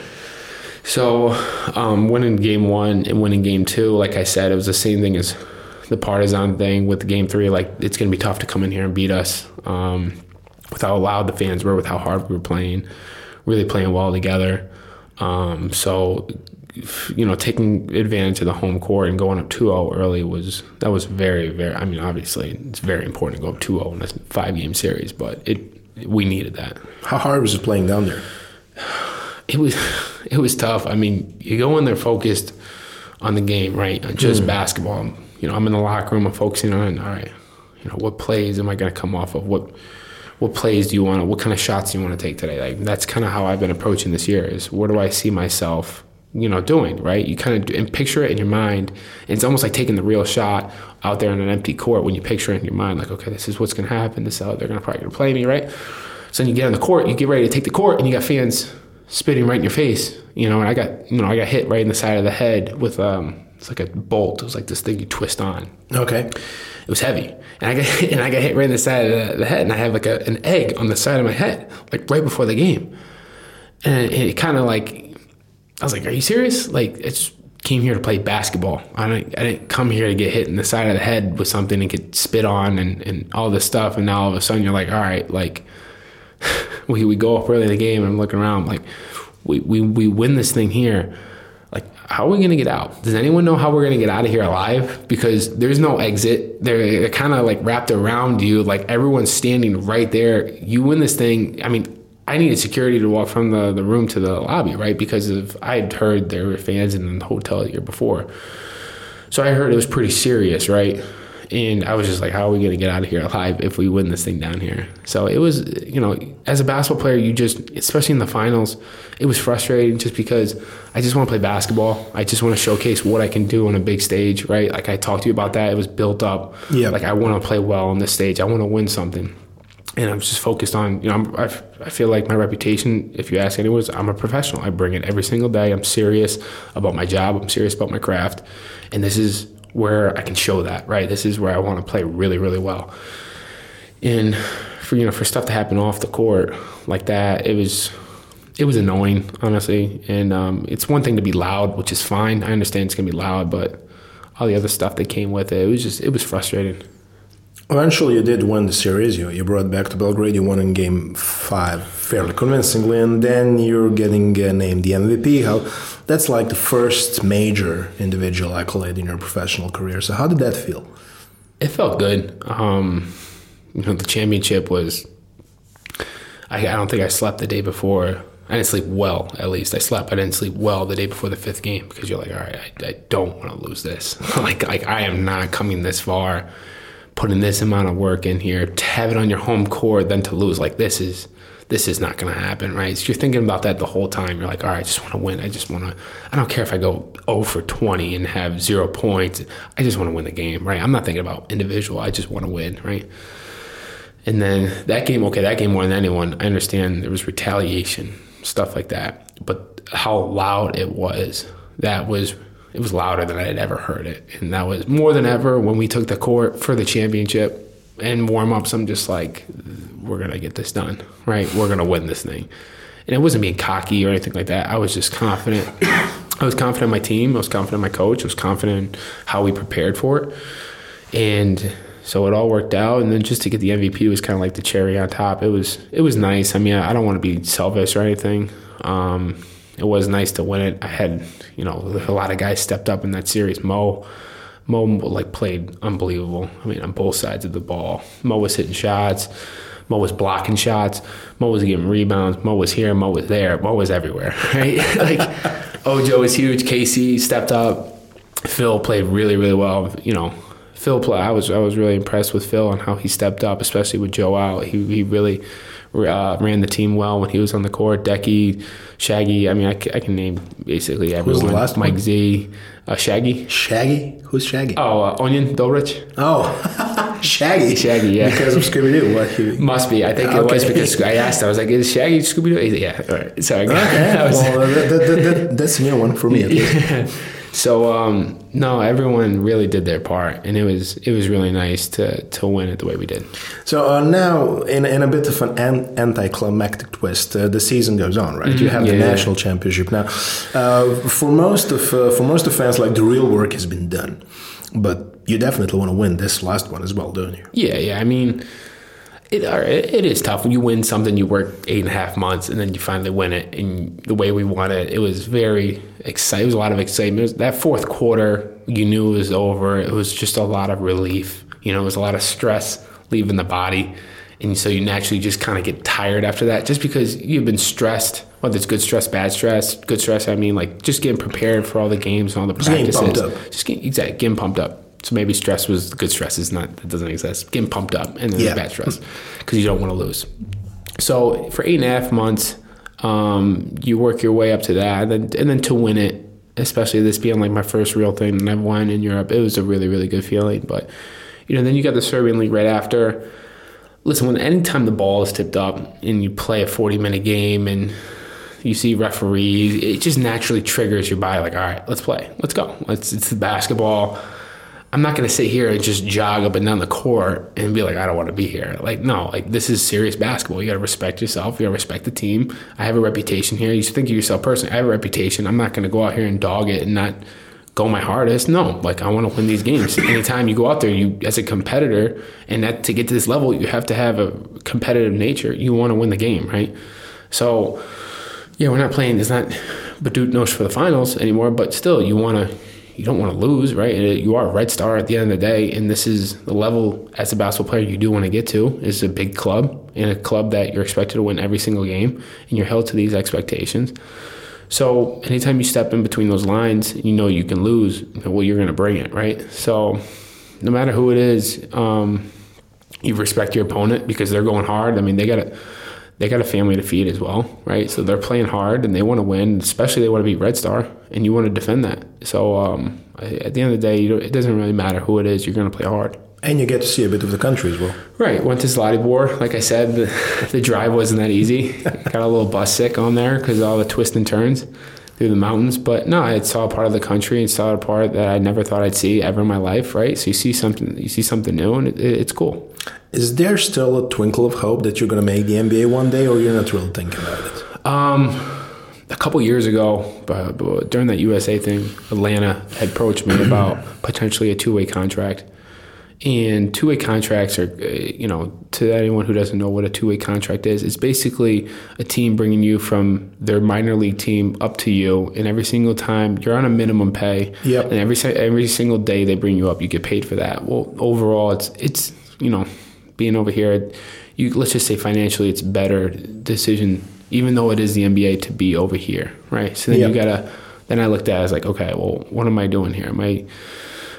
Speaker 2: So um, winning game one and winning game two, like I said, it was the same thing as the Partizan thing with game three. Like it's going to be tough to come in here and beat us um, with how loud the fans were, with how hard we were playing, really playing well together. Um, so you know, taking advantage of the home court and going up 2-0 early was that was very, very. I mean, obviously, it's very important to go up 2-0 in a five-game series, but it we needed that.
Speaker 1: How hard was it playing down there?
Speaker 2: It was it was tough. I mean, you go in there focused on the game, right? Just mm. basketball. You know, I'm in the locker room. I'm focusing on all right. You know, what plays am I going to come off of? What what plays do you want? to What kind of shots do you want to take today? Like that's kind of how I've been approaching this year. Is where do I see myself? You know, doing right. You kind of and picture it in your mind. it's almost like taking the real shot out there in an empty court when you picture it in your mind, like, okay, this is what's going to happen. This is they're going to probably to play me, right? So then you get on the court, you get ready to take the court, and you got fans spitting right in your face. You know, and I got you know I got hit right in the side of the head with um it's like a bolt. It was like this thing you twist on.
Speaker 1: Okay.
Speaker 2: It was heavy, and I got hit, *laughs* and I got hit right in the side of the, head, and I had like a, an egg on the side of my head, like right before the game, and it, it kind of like I was like, "Are you serious?" Like I just came here to play basketball. I didn't I didn't come here to get hit in the side of the head with something and get spit on and and all this stuff. And now all of a sudden you're like, all right, like *laughs* we we go up early in the game, and I'm looking around like we we we win this thing here how are we going to get out? Does anyone know how we're going to get out of here alive? Because there's no exit. They're, they're kind of like wrapped around you. Like everyone's standing right there. You win this thing. I mean, I needed security to walk from the, the room to the lobby, right? Because of I had heard there were fans in the hotel the year before. So I heard it was pretty serious, right? And I was just like, how are we going to get out of here alive if we win this thing down here? So it was, you know, as a basketball player, you just, especially in the finals, it was frustrating just because I just want to play basketball. I just want to showcase what I can do on a big stage, right? Like I talked to you about that. It was built up.
Speaker 1: Yeah.
Speaker 2: Like I want to play well on this stage. I want to win something. And I'm just focused on, you know, I'm, I, I feel like my reputation, if you ask anyone, I'm a professional. I bring it every single day. I'm serious about my job. I'm serious about my craft. And this is where I can show that, right? This is where I want to play really, really well. And for you know, for stuff to happen off the court like that, it was it was annoying, honestly. And um, it's one thing to be loud, which is fine. I understand it's gonna be loud, but all the other stuff that came with it, it was just it was frustrating.
Speaker 1: Eventually, you did win the series. You you brought back to Belgrade. You won in Game Five fairly convincingly, and then you're getting uh, named the MVP. How that's like the first major individual accolade in your professional career. So how did that feel?
Speaker 2: It felt good. Um, you know, the championship was. I, I don't think I slept the day before. I didn't sleep well, at least. I slept. I didn't sleep well the day before the fifth game because you're like, all right, I, I don't want to lose this. *laughs* like, like I am not coming this far, putting this amount of work in here to have it on your home court, then to lose. Like this is this is not going to happen, right? So you're thinking about that the whole time. You're like, all right, I just want to win. I just want to, I don't care if I go 0 for 20 and have zero points. I just want to win the game, right? I'm not thinking about individual. I just want to win, right? And then that game, okay, that game more than anyone, I understand there was retaliation, stuff like that. But how loud it was, that was, it was louder than I had ever heard it. And that was more than ever when we took the court for the championship and warm ups. I'm just like, we're gonna get this done, right? We're gonna win this thing. And it wasn't being cocky or anything like that. I was just confident. I was confident in my team. I was confident in my coach. I was confident in how we prepared for it. And so it all worked out. And then just to get the MVP was kind of like the cherry on top. It was it was nice. I mean, I don't want to be selfish or anything. Um, it was nice to win it. I had, you know, a lot of guys stepped up in that series. Mo, Mo like played unbelievable. I mean, on both sides of the ball. Mo was hitting shots. Mo was blocking shots. Mo was getting rebounds. Mo was here. Mo was there. Mo was everywhere. *laughs* Right? *laughs* like Ojo was huge. KC stepped up. Phil played really, really well. You know, Phil play. I was I was really impressed with Phil and how he stepped up, especially with Joe out. He he really uh, ran the team well when he was on the court. Decky, Shaggy. I mean, I, I can name basically everyone.
Speaker 1: Who's the last
Speaker 2: Mike
Speaker 1: one?
Speaker 2: Z, uh, Shaggy.
Speaker 1: Shaggy? Who's Shaggy?
Speaker 2: Oh, uh, Ognjen Dobrić.
Speaker 1: Oh, *laughs* Shaggy.
Speaker 2: Shaggy, yeah.
Speaker 1: Because of Scooby Doo. What? He... *laughs*
Speaker 2: Must be. I think okay. it was because I asked. I was like, "Is Shaggy Scooby Doo?" Yeah. All right. Sorry.
Speaker 1: Okay. *laughs*
Speaker 2: was,
Speaker 1: well, that, that, that, that's a new one for me. *laughs*
Speaker 2: Yeah. So um, no, everyone really did their part, and it was it was really nice to to win it the way we did.
Speaker 1: So uh, now, in in a bit of an anticlimactic twist, uh, the season goes on, right? Mm-hmm. You have yeah, the national yeah. championship now. Uh, for most of uh, for most of fans, like the real work has been done, but you definitely want to win this last one as well, don't you?
Speaker 2: Yeah, yeah. I mean, It, it is tough you win something you work eight and a half months and then you finally win it and the way we won it it was very exciting it was a lot of excitement was, that fourth quarter you knew it was over it was just a lot of relief you know it was a lot of stress leaving the body and so you naturally just kind of get tired after that just because you've been stressed whether it's good stress bad stress good stress I mean like just getting prepared for all the games and all the practices
Speaker 1: getting pumped up.
Speaker 2: just getting, exactly getting pumped up so maybe stress was good stress is not that doesn't exist. Getting pumped up and then
Speaker 1: Yeah.
Speaker 2: bad stress because you don't want to lose. So for eight and a half months, um, you work your way up to that, and then, and then to win it, especially this being like my first real thing, and I've won in Europe. It was a really really good feeling. But you know, then you got the Serbian league right after. Listen, when anytime the ball is tipped up and you play a forty minute game and you see referees, it just naturally triggers your body. Like, all right, let's play, let's go. Let's it's the basketball. I'm not going to sit here and just jog up and down the court and be like, I don't want to be here. Like, no, like this is serious basketball. You got to respect yourself. You got to respect the team. I have a reputation here. You should think of yourself personally. I have a reputation. I'm not going to go out here and dog it and not go my hardest. No, like I want to win these games. Anytime you go out there, you as a competitor, and that to get to this level, you have to have a competitive nature. You want to win the game, right? So, yeah, we're not playing. It's not Budućnost for the finals anymore, but still, you want to. You don't want to lose, right? You are a red star at the end of the day, and this is the level as a basketball player you do want to get to. Is a big club and a club that you're expected to win every single game, and you're held to these expectations. So anytime you step in between those lines, you know you can lose. Well, you're going to bring it, right? So no matter who it is, um, you respect your opponent because they're going hard. I mean, they got a they got a family to feed as well, right? So they're playing hard and they want to win. Especially they want to beat Red Star, and you want to defend that. So um, at the end of the day, you don't, it doesn't really matter who it is. You're going to play hard.
Speaker 1: And you get to see a bit of the country as well.
Speaker 2: Right. Went to Zlatibor. Like I said, the, *laughs* the drive wasn't that easy. *laughs* Got a little bus sick on there because all the twists and turns through the mountains. But no, I saw a part of the country and saw a part that I never thought I'd see ever in my life. Right. So you see something, you see something new, and it, it's cool.
Speaker 1: Is there still a twinkle of hope that you're going to make the NBA one day, or you're not really thinking about it?
Speaker 2: Um, a couple years ago, uh, during that USA thing, Atlanta had approached me about *clears throat* potentially a two-way contract. And two-way contracts are, uh, you know, to anyone who doesn't know what a two-way contract is, it's basically a team bringing you from their minor league team up to you, and every single time you're on a minimum pay,
Speaker 1: Yep.
Speaker 2: and every every single day they bring you up, you get paid for that. Well, overall, it's it's you know, being over here, you let's just say financially, it's better decision, even though it is the NBA to be over here, right? So then
Speaker 1: Yep.
Speaker 2: you gotta. Then I looked at it as like, okay, well, what am I doing here? Am I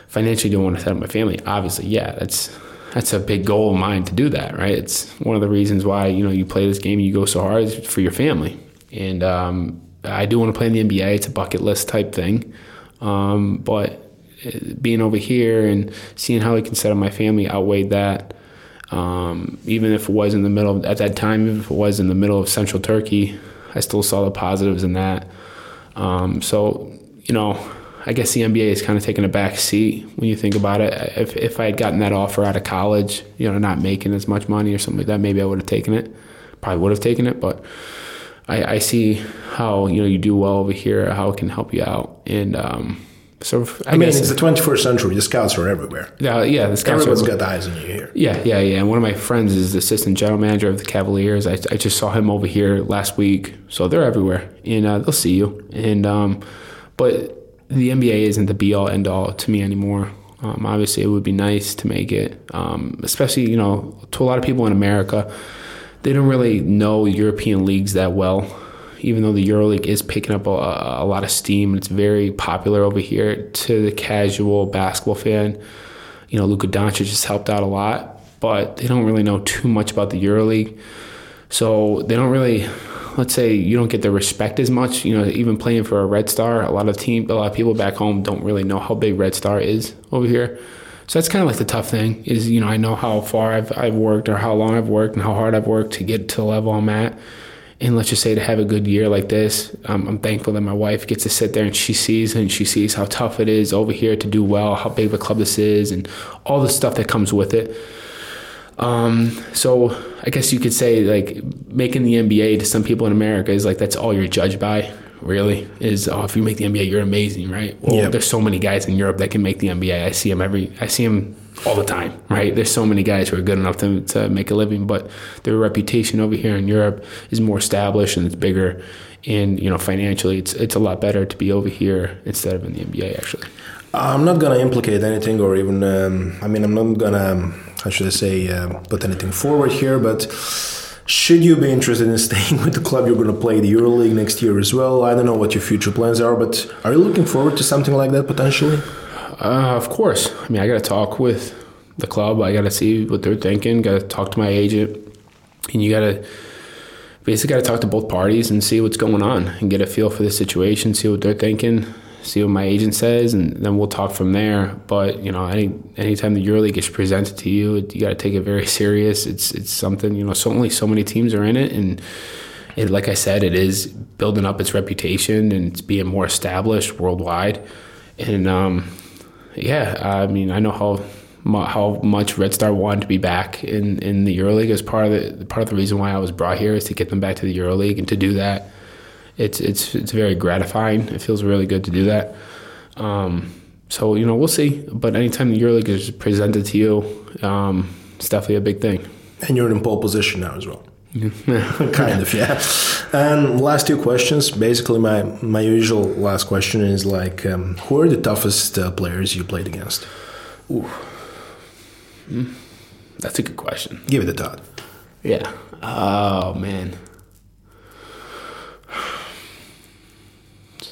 Speaker 2: financially doing want to set up my family? Obviously, yeah, that's that's a big goal of mine to do that, right? It's one of the reasons why you know you play this game, you go so hard is for your family, and um, I do want to play in the NBA. It's a bucket list type thing, um, but uh, being over here and seeing how I can set up my family outweighed that. Um, even if it was in the middle of, at that time, even if it was in the middle of Central Turkey, I still saw the positives in that. Um, so, you know, I guess the NBA is kind of taking a back seat when you think about it. If, if I had gotten that offer out of college, you know, not making as much money or something like that, maybe I would have taken it. Probably would have taken it, but I, I see how you know you do well over here, how it can help you out, and um, so I,
Speaker 1: I mean, it's the 21st century. The scouts are everywhere.
Speaker 2: yeah, yeah, the scouts are-
Speaker 1: Everyone's got eyes on you here.
Speaker 2: yeah, yeah, yeah. And one of my friends is the assistant general manager of the Cavaliers. I, I just saw him over here last week, so they're everywhere, and uh, they'll see you. And um, but the NBA isn't the be all end all to me anymore. Um, obviously, it would be nice to make it, um, especially you know to a lot of people in America. They don't really know European leagues that well, even though the EuroLeague is picking up a, a lot of steam and it's very popular over here. To the casual basketball fan, you know, Luka Doncic has helped out a lot, but they don't really know too much about the EuroLeague. So they don't really, let's say, you don't get the respect as much. You know, even playing for a Red Star, a lot of team, a lot of people back home don't really know how big Red Star is over here. So that's kind of like the tough thing is, you know, I know how far I've, I've worked or how long I've worked and how hard I've worked to get to the level I'm at. And let's just say to have a good year like this, um, I'm thankful that my wife gets to sit there and she sees and she sees how tough it is over here to do well, how big of a club this is, and all the stuff that comes with it. Um, so I guess you could say like making the NBA to some people in America is like that's all you're judged by. Really, is oh, if you make the NBA, you're amazing, right? Well,
Speaker 1: Yeah.
Speaker 2: there's so many guys in Europe that can make the NBA. I see them every, I see them all the time, right? There's so many guys who are good enough to, to make a living, but their reputation over here in Europe is more established and it's bigger. And you know, financially, it's it's a lot better to be over here instead of in the NBA. Actually,
Speaker 1: I'm not gonna implicate anything, or even um, I mean, I'm not gonna how should I say uh, put anything forward here, but. Should you be interested in *laughs* staying with the club, you're going to play the EuroLeague next year as well. I don't know what your future plans are, but are you looking forward to something like that potentially?
Speaker 2: Uh, of course. I mean, I got to talk with the club. I got to see what they're thinking. Got to talk to my agent, and you got to basically got to talk to both parties and see what's going on and get a feel for the situation. See what they're thinking. See what my agent says, and then we'll talk from there. But you know, any anytime the EuroLeague is presented to you, you got to take it very serious. It's it's something you know. So only so many teams are in it, and it, like I said, it is building up its reputation and it's being more established worldwide. And um, yeah, I mean, I know how how much Red Star wanted to be back in, in the EuroLeague as part of the part of the reason why I was brought here is to get them back to the EuroLeague and to do that, it's it's it's very gratifying. It feels really good to do that. Um, so you know we'll see, but anytime the EuroLeague is presented to you, um, it's definitely a big thing.
Speaker 1: And you're in a pole position now as well. *laughs* kind of, yeah. And last two questions. Basically, my my usual last question is like, um, who are the toughest uh, players you played against?
Speaker 2: Ooh. Mm, that's a good question.
Speaker 1: Give it a thought.
Speaker 2: Yeah. Oh man.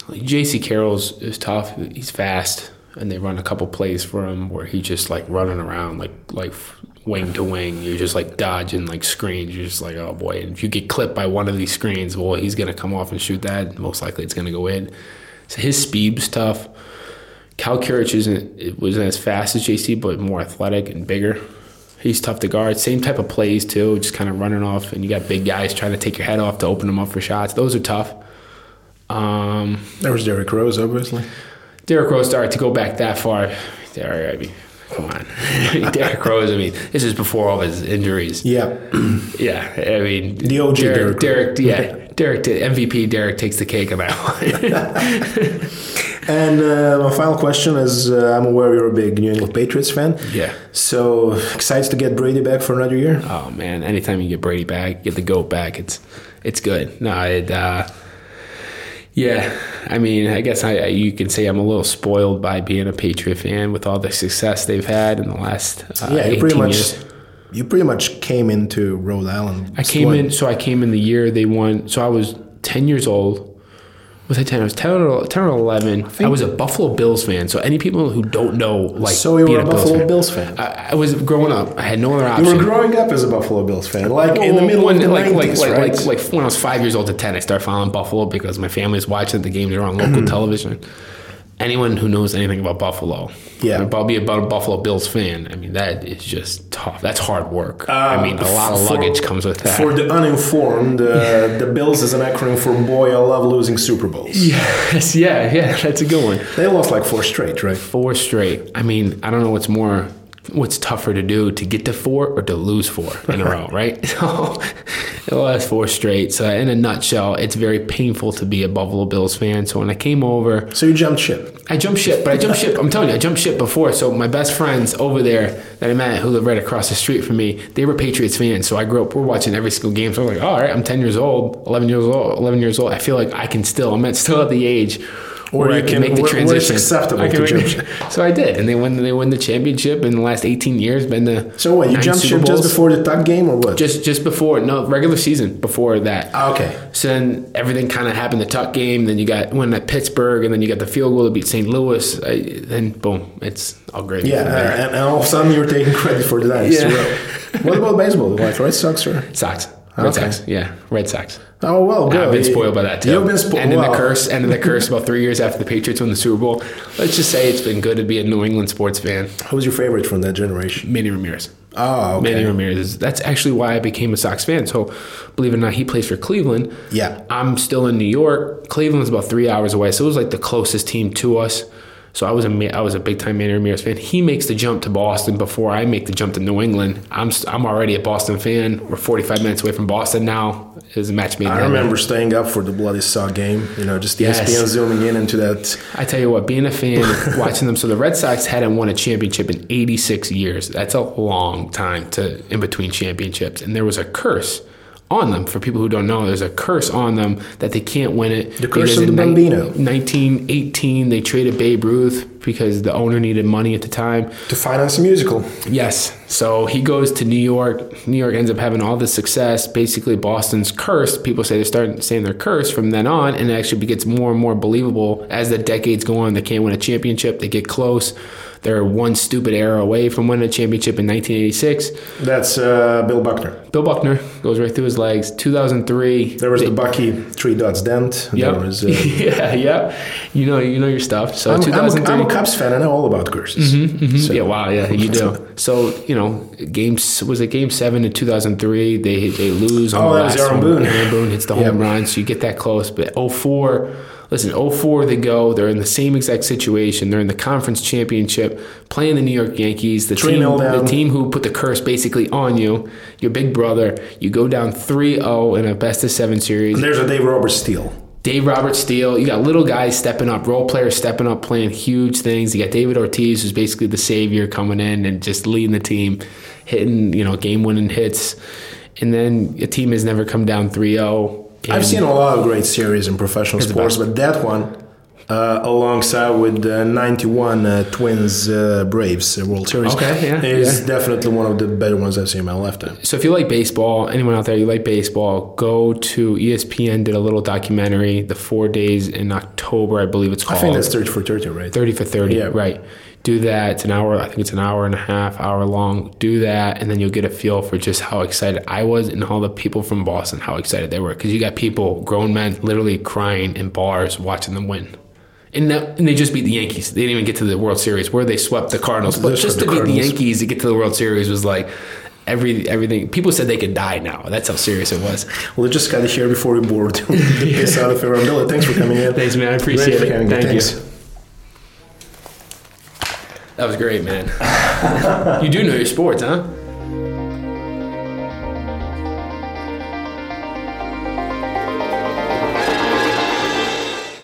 Speaker 2: Like Jaycee Carroll's is tough. He's fast, and they run a couple plays for him where he's just like running around like like wing to wing. You're just like dodging like screens. You're just like, oh boy. And if you get clipped by one of these screens, well, he's gonna come off and shoot that. Most likely, it's gonna go in. So his speed's tough. Kyle Kuric isn't it wasn't as fast as Jaycee, but more athletic and bigger. He's tough to guard. Same type of plays too, just kind of running off, and you got big guys trying to take your head off to open them up for shots. Those are tough. Um,
Speaker 1: there was Derrick Rose, obviously.
Speaker 2: Derrick Rose started to go back that far. Derrick, I mean, come on, *laughs* Derrick Rose. I mean, this is before all his injuries.
Speaker 1: Yeah, *clears throat*
Speaker 2: yeah. I mean,
Speaker 1: the OG Derrick.
Speaker 2: Derrick, Derrick yeah, *laughs* Derrick. MVP. Derrick takes the cake on that one.
Speaker 1: and uh, my final question is: uh, I'm aware you're a big New England Patriots fan.
Speaker 2: Yeah.
Speaker 1: So excited to get Brady back for another year.
Speaker 2: Oh man, anytime you get Brady back, get the goat back, it's it's good. No, it. Uh, yeah, I mean, I guess I, you can say I'm a little spoiled by being a Patriot fan with all the success they've had in the last uh, yeah, you pretty
Speaker 1: much,
Speaker 2: years.
Speaker 1: You pretty much came into Rhode Island.
Speaker 2: I came in, so I came in the year they won. So I was 10 years old was I 10? I was 10 or, 10 or 11. I, I, was a Buffalo Bills fan. So any people who don't know, like,
Speaker 1: so you were a, a Buffalo Bills fan.
Speaker 2: Bills fan. I, I, was growing up. I had no other option.
Speaker 1: You were growing up as a Buffalo Bills fan, like well, in the middle when, of the
Speaker 2: like,
Speaker 1: 90s,
Speaker 2: like,
Speaker 1: right?
Speaker 2: like, like, when I was five years old to 10, I started following Buffalo because my family was watching the games. They were on local *clears throat* television anyone who knows anything about Buffalo,
Speaker 1: yeah,
Speaker 2: probably about a Buffalo Bills fan. I mean, that is just tough. That's hard work. I mean, a lot of for, luggage comes with that.
Speaker 1: For the uninformed, uh, the Bills is an acronym for "Boy, I love losing Super Bowls."
Speaker 2: Yes, yeah, yeah, *laughs* that's a good one.
Speaker 1: They lost like four straight, right?
Speaker 2: Four straight. I mean, I don't know what's more what's tougher to do to get to four or to lose four in a row, right? *laughs* So the last four straight. So in a nutshell, it's very painful to be a Buffalo Bills fan. So when I came over,
Speaker 1: so you jumped ship.
Speaker 2: I jumped ship, but I jumped ship. I'm telling you, I jumped ship before. So my best friends over there that I met, who live right across the street from me, they were Patriots fans. So I grew up. We're watching every single game. So I'm like, oh, all right, I'm 10 years old, 11 years old, 11 years old. I feel like I can still. I'm at, still at the age
Speaker 1: or you can, make the transition. acceptable to jump *laughs*
Speaker 2: So I did, and they win. They win the championship in the last 18 years. Been the
Speaker 1: so what? You jumped ship just before the Tuck game, or what?
Speaker 2: Just just before no regular season before that.
Speaker 1: Ah, okay.
Speaker 2: So then everything kind of happened. The Tuck game, then you got win at Pittsburgh, and then you got the field goal to beat St. Louis. I, then boom, it's all great.
Speaker 1: Yeah, and, and, all of a sudden you're taking *laughs* credit for that. yeah. what about baseball? *laughs* Like Red Sox or
Speaker 2: Sox? Red okay. Sox, yeah, Red Sox.
Speaker 1: Oh well, good.
Speaker 2: I've been spoiled by that too.
Speaker 1: You've been spoiled.
Speaker 2: And then the curse, and then the curse about three years after the Patriots won the Super Bowl. Let's just say it's been good to be a New England sports fan.
Speaker 1: Who was your favorite from that generation?
Speaker 2: Manny Ramirez.
Speaker 1: Oh, okay.
Speaker 2: Manny Ramirez. That's actually why I became a Sox fan. So, believe it or not, he plays for Cleveland.
Speaker 1: Yeah.
Speaker 2: I'm still in New York. Cleveland's about three hours away, so it was like the closest team to us. So I was a Ma- I was a big time Manny Ramirez fan. He makes the jump to Boston before I make the jump to New England. I'm I'm already a Boston fan. We're 45 minutes away from Boston now. It was a match made.
Speaker 1: I remember staying up for the bloody sock game. You know, just E
Speaker 2: Yes.
Speaker 1: ESPN zooming in into that.
Speaker 2: I tell you what, being a fan, *laughs* watching them. So the Red Sox hadn't won a championship in 86 years. That's a long time to in between championships, and there was a curse on them. For people who don't know, there's a curse on them that they can't win it.
Speaker 1: The curse
Speaker 2: Because
Speaker 1: of
Speaker 2: in
Speaker 1: the Bambino.
Speaker 2: 1918, they traded Babe Ruth because the owner needed money at the time.
Speaker 1: To finance a musical.
Speaker 2: Yes. So he goes to New York. New York ends up having all this success. Basically, Boston's cursed. People say they're starting saying they're cursed from then on, and it actually gets more and more believable as the decades go on. They can't win a championship. They get close. They're one stupid error away from winning a championship in 1986.
Speaker 1: That's uh, Bill Buckner.
Speaker 2: Bill Buckner goes right through his legs. 2003.
Speaker 1: There was
Speaker 2: they-
Speaker 1: the Bucky three dots dent.
Speaker 2: Yep.
Speaker 1: There was. *laughs* Uh,
Speaker 2: yeah, yeah. You know, you know your stuff. So
Speaker 1: I'm, I'm, a,
Speaker 2: 2003.
Speaker 1: I'm a Cubs fan. I know all about curses. So-
Speaker 2: Mm-hmm, Yeah, wow, yeah, you do. *laughs* So you know, games was it game seven in two thousand three? They they lose. On
Speaker 1: Oh,
Speaker 2: the
Speaker 1: that was Aaron. Boone.
Speaker 2: Aaron Boone hits the *laughs* home run, so you get that close. But 04, listen, 04 they go. They're in the same exact situation. They're in the conference championship, playing the New York Yankees. The team, the team who put the curse basically on you, your big brother. You go down 3-0 in a best of seven series.
Speaker 1: And there's a Dave Roberts steal.
Speaker 2: Dave Robert steal. You got little guys stepping up, role players stepping up, playing huge things. You got David Ortiz, who's basically the savior, coming in and just leading the team, hitting you know game winning hits. And then a team has never come down 3-0.
Speaker 1: I've seen a lot of great series in professional sports, but that one, uh, alongside with the 91 uh, Twins uh, Braves uh, World Series,
Speaker 2: Okay, yeah,
Speaker 1: is
Speaker 2: yeah.
Speaker 1: definitely one of the better ones I've seen in my lifetime.
Speaker 2: So if you like baseball, anyone out there you like baseball, go to ESPN. Did a little documentary, the four days in October, I believe it's called.
Speaker 1: I think that's 30 for 30, right?
Speaker 2: 30 for 30
Speaker 1: Yeah.
Speaker 2: right do that it's an hour i think it's an hour and a half hour long do that and then you'll get a feel for just how excited i was and all the people from boston how excited they were because you got people grown men literally crying in bars watching them win and, that, and they just beat the Yankees. They didn't even get to the World Series where they swept the Cardinals. But
Speaker 1: Just
Speaker 2: to
Speaker 1: the
Speaker 2: beat the Yankees to get to the World Series was like every everything. People said they could die now. That's how serious it was.
Speaker 1: Well, I just got to hear before we bored *laughs* the piss out of everyone. Billy, thanks for coming in.
Speaker 2: Thanks, man. I appreciate it. Thank you. That was great, man. you do know your sports, huh?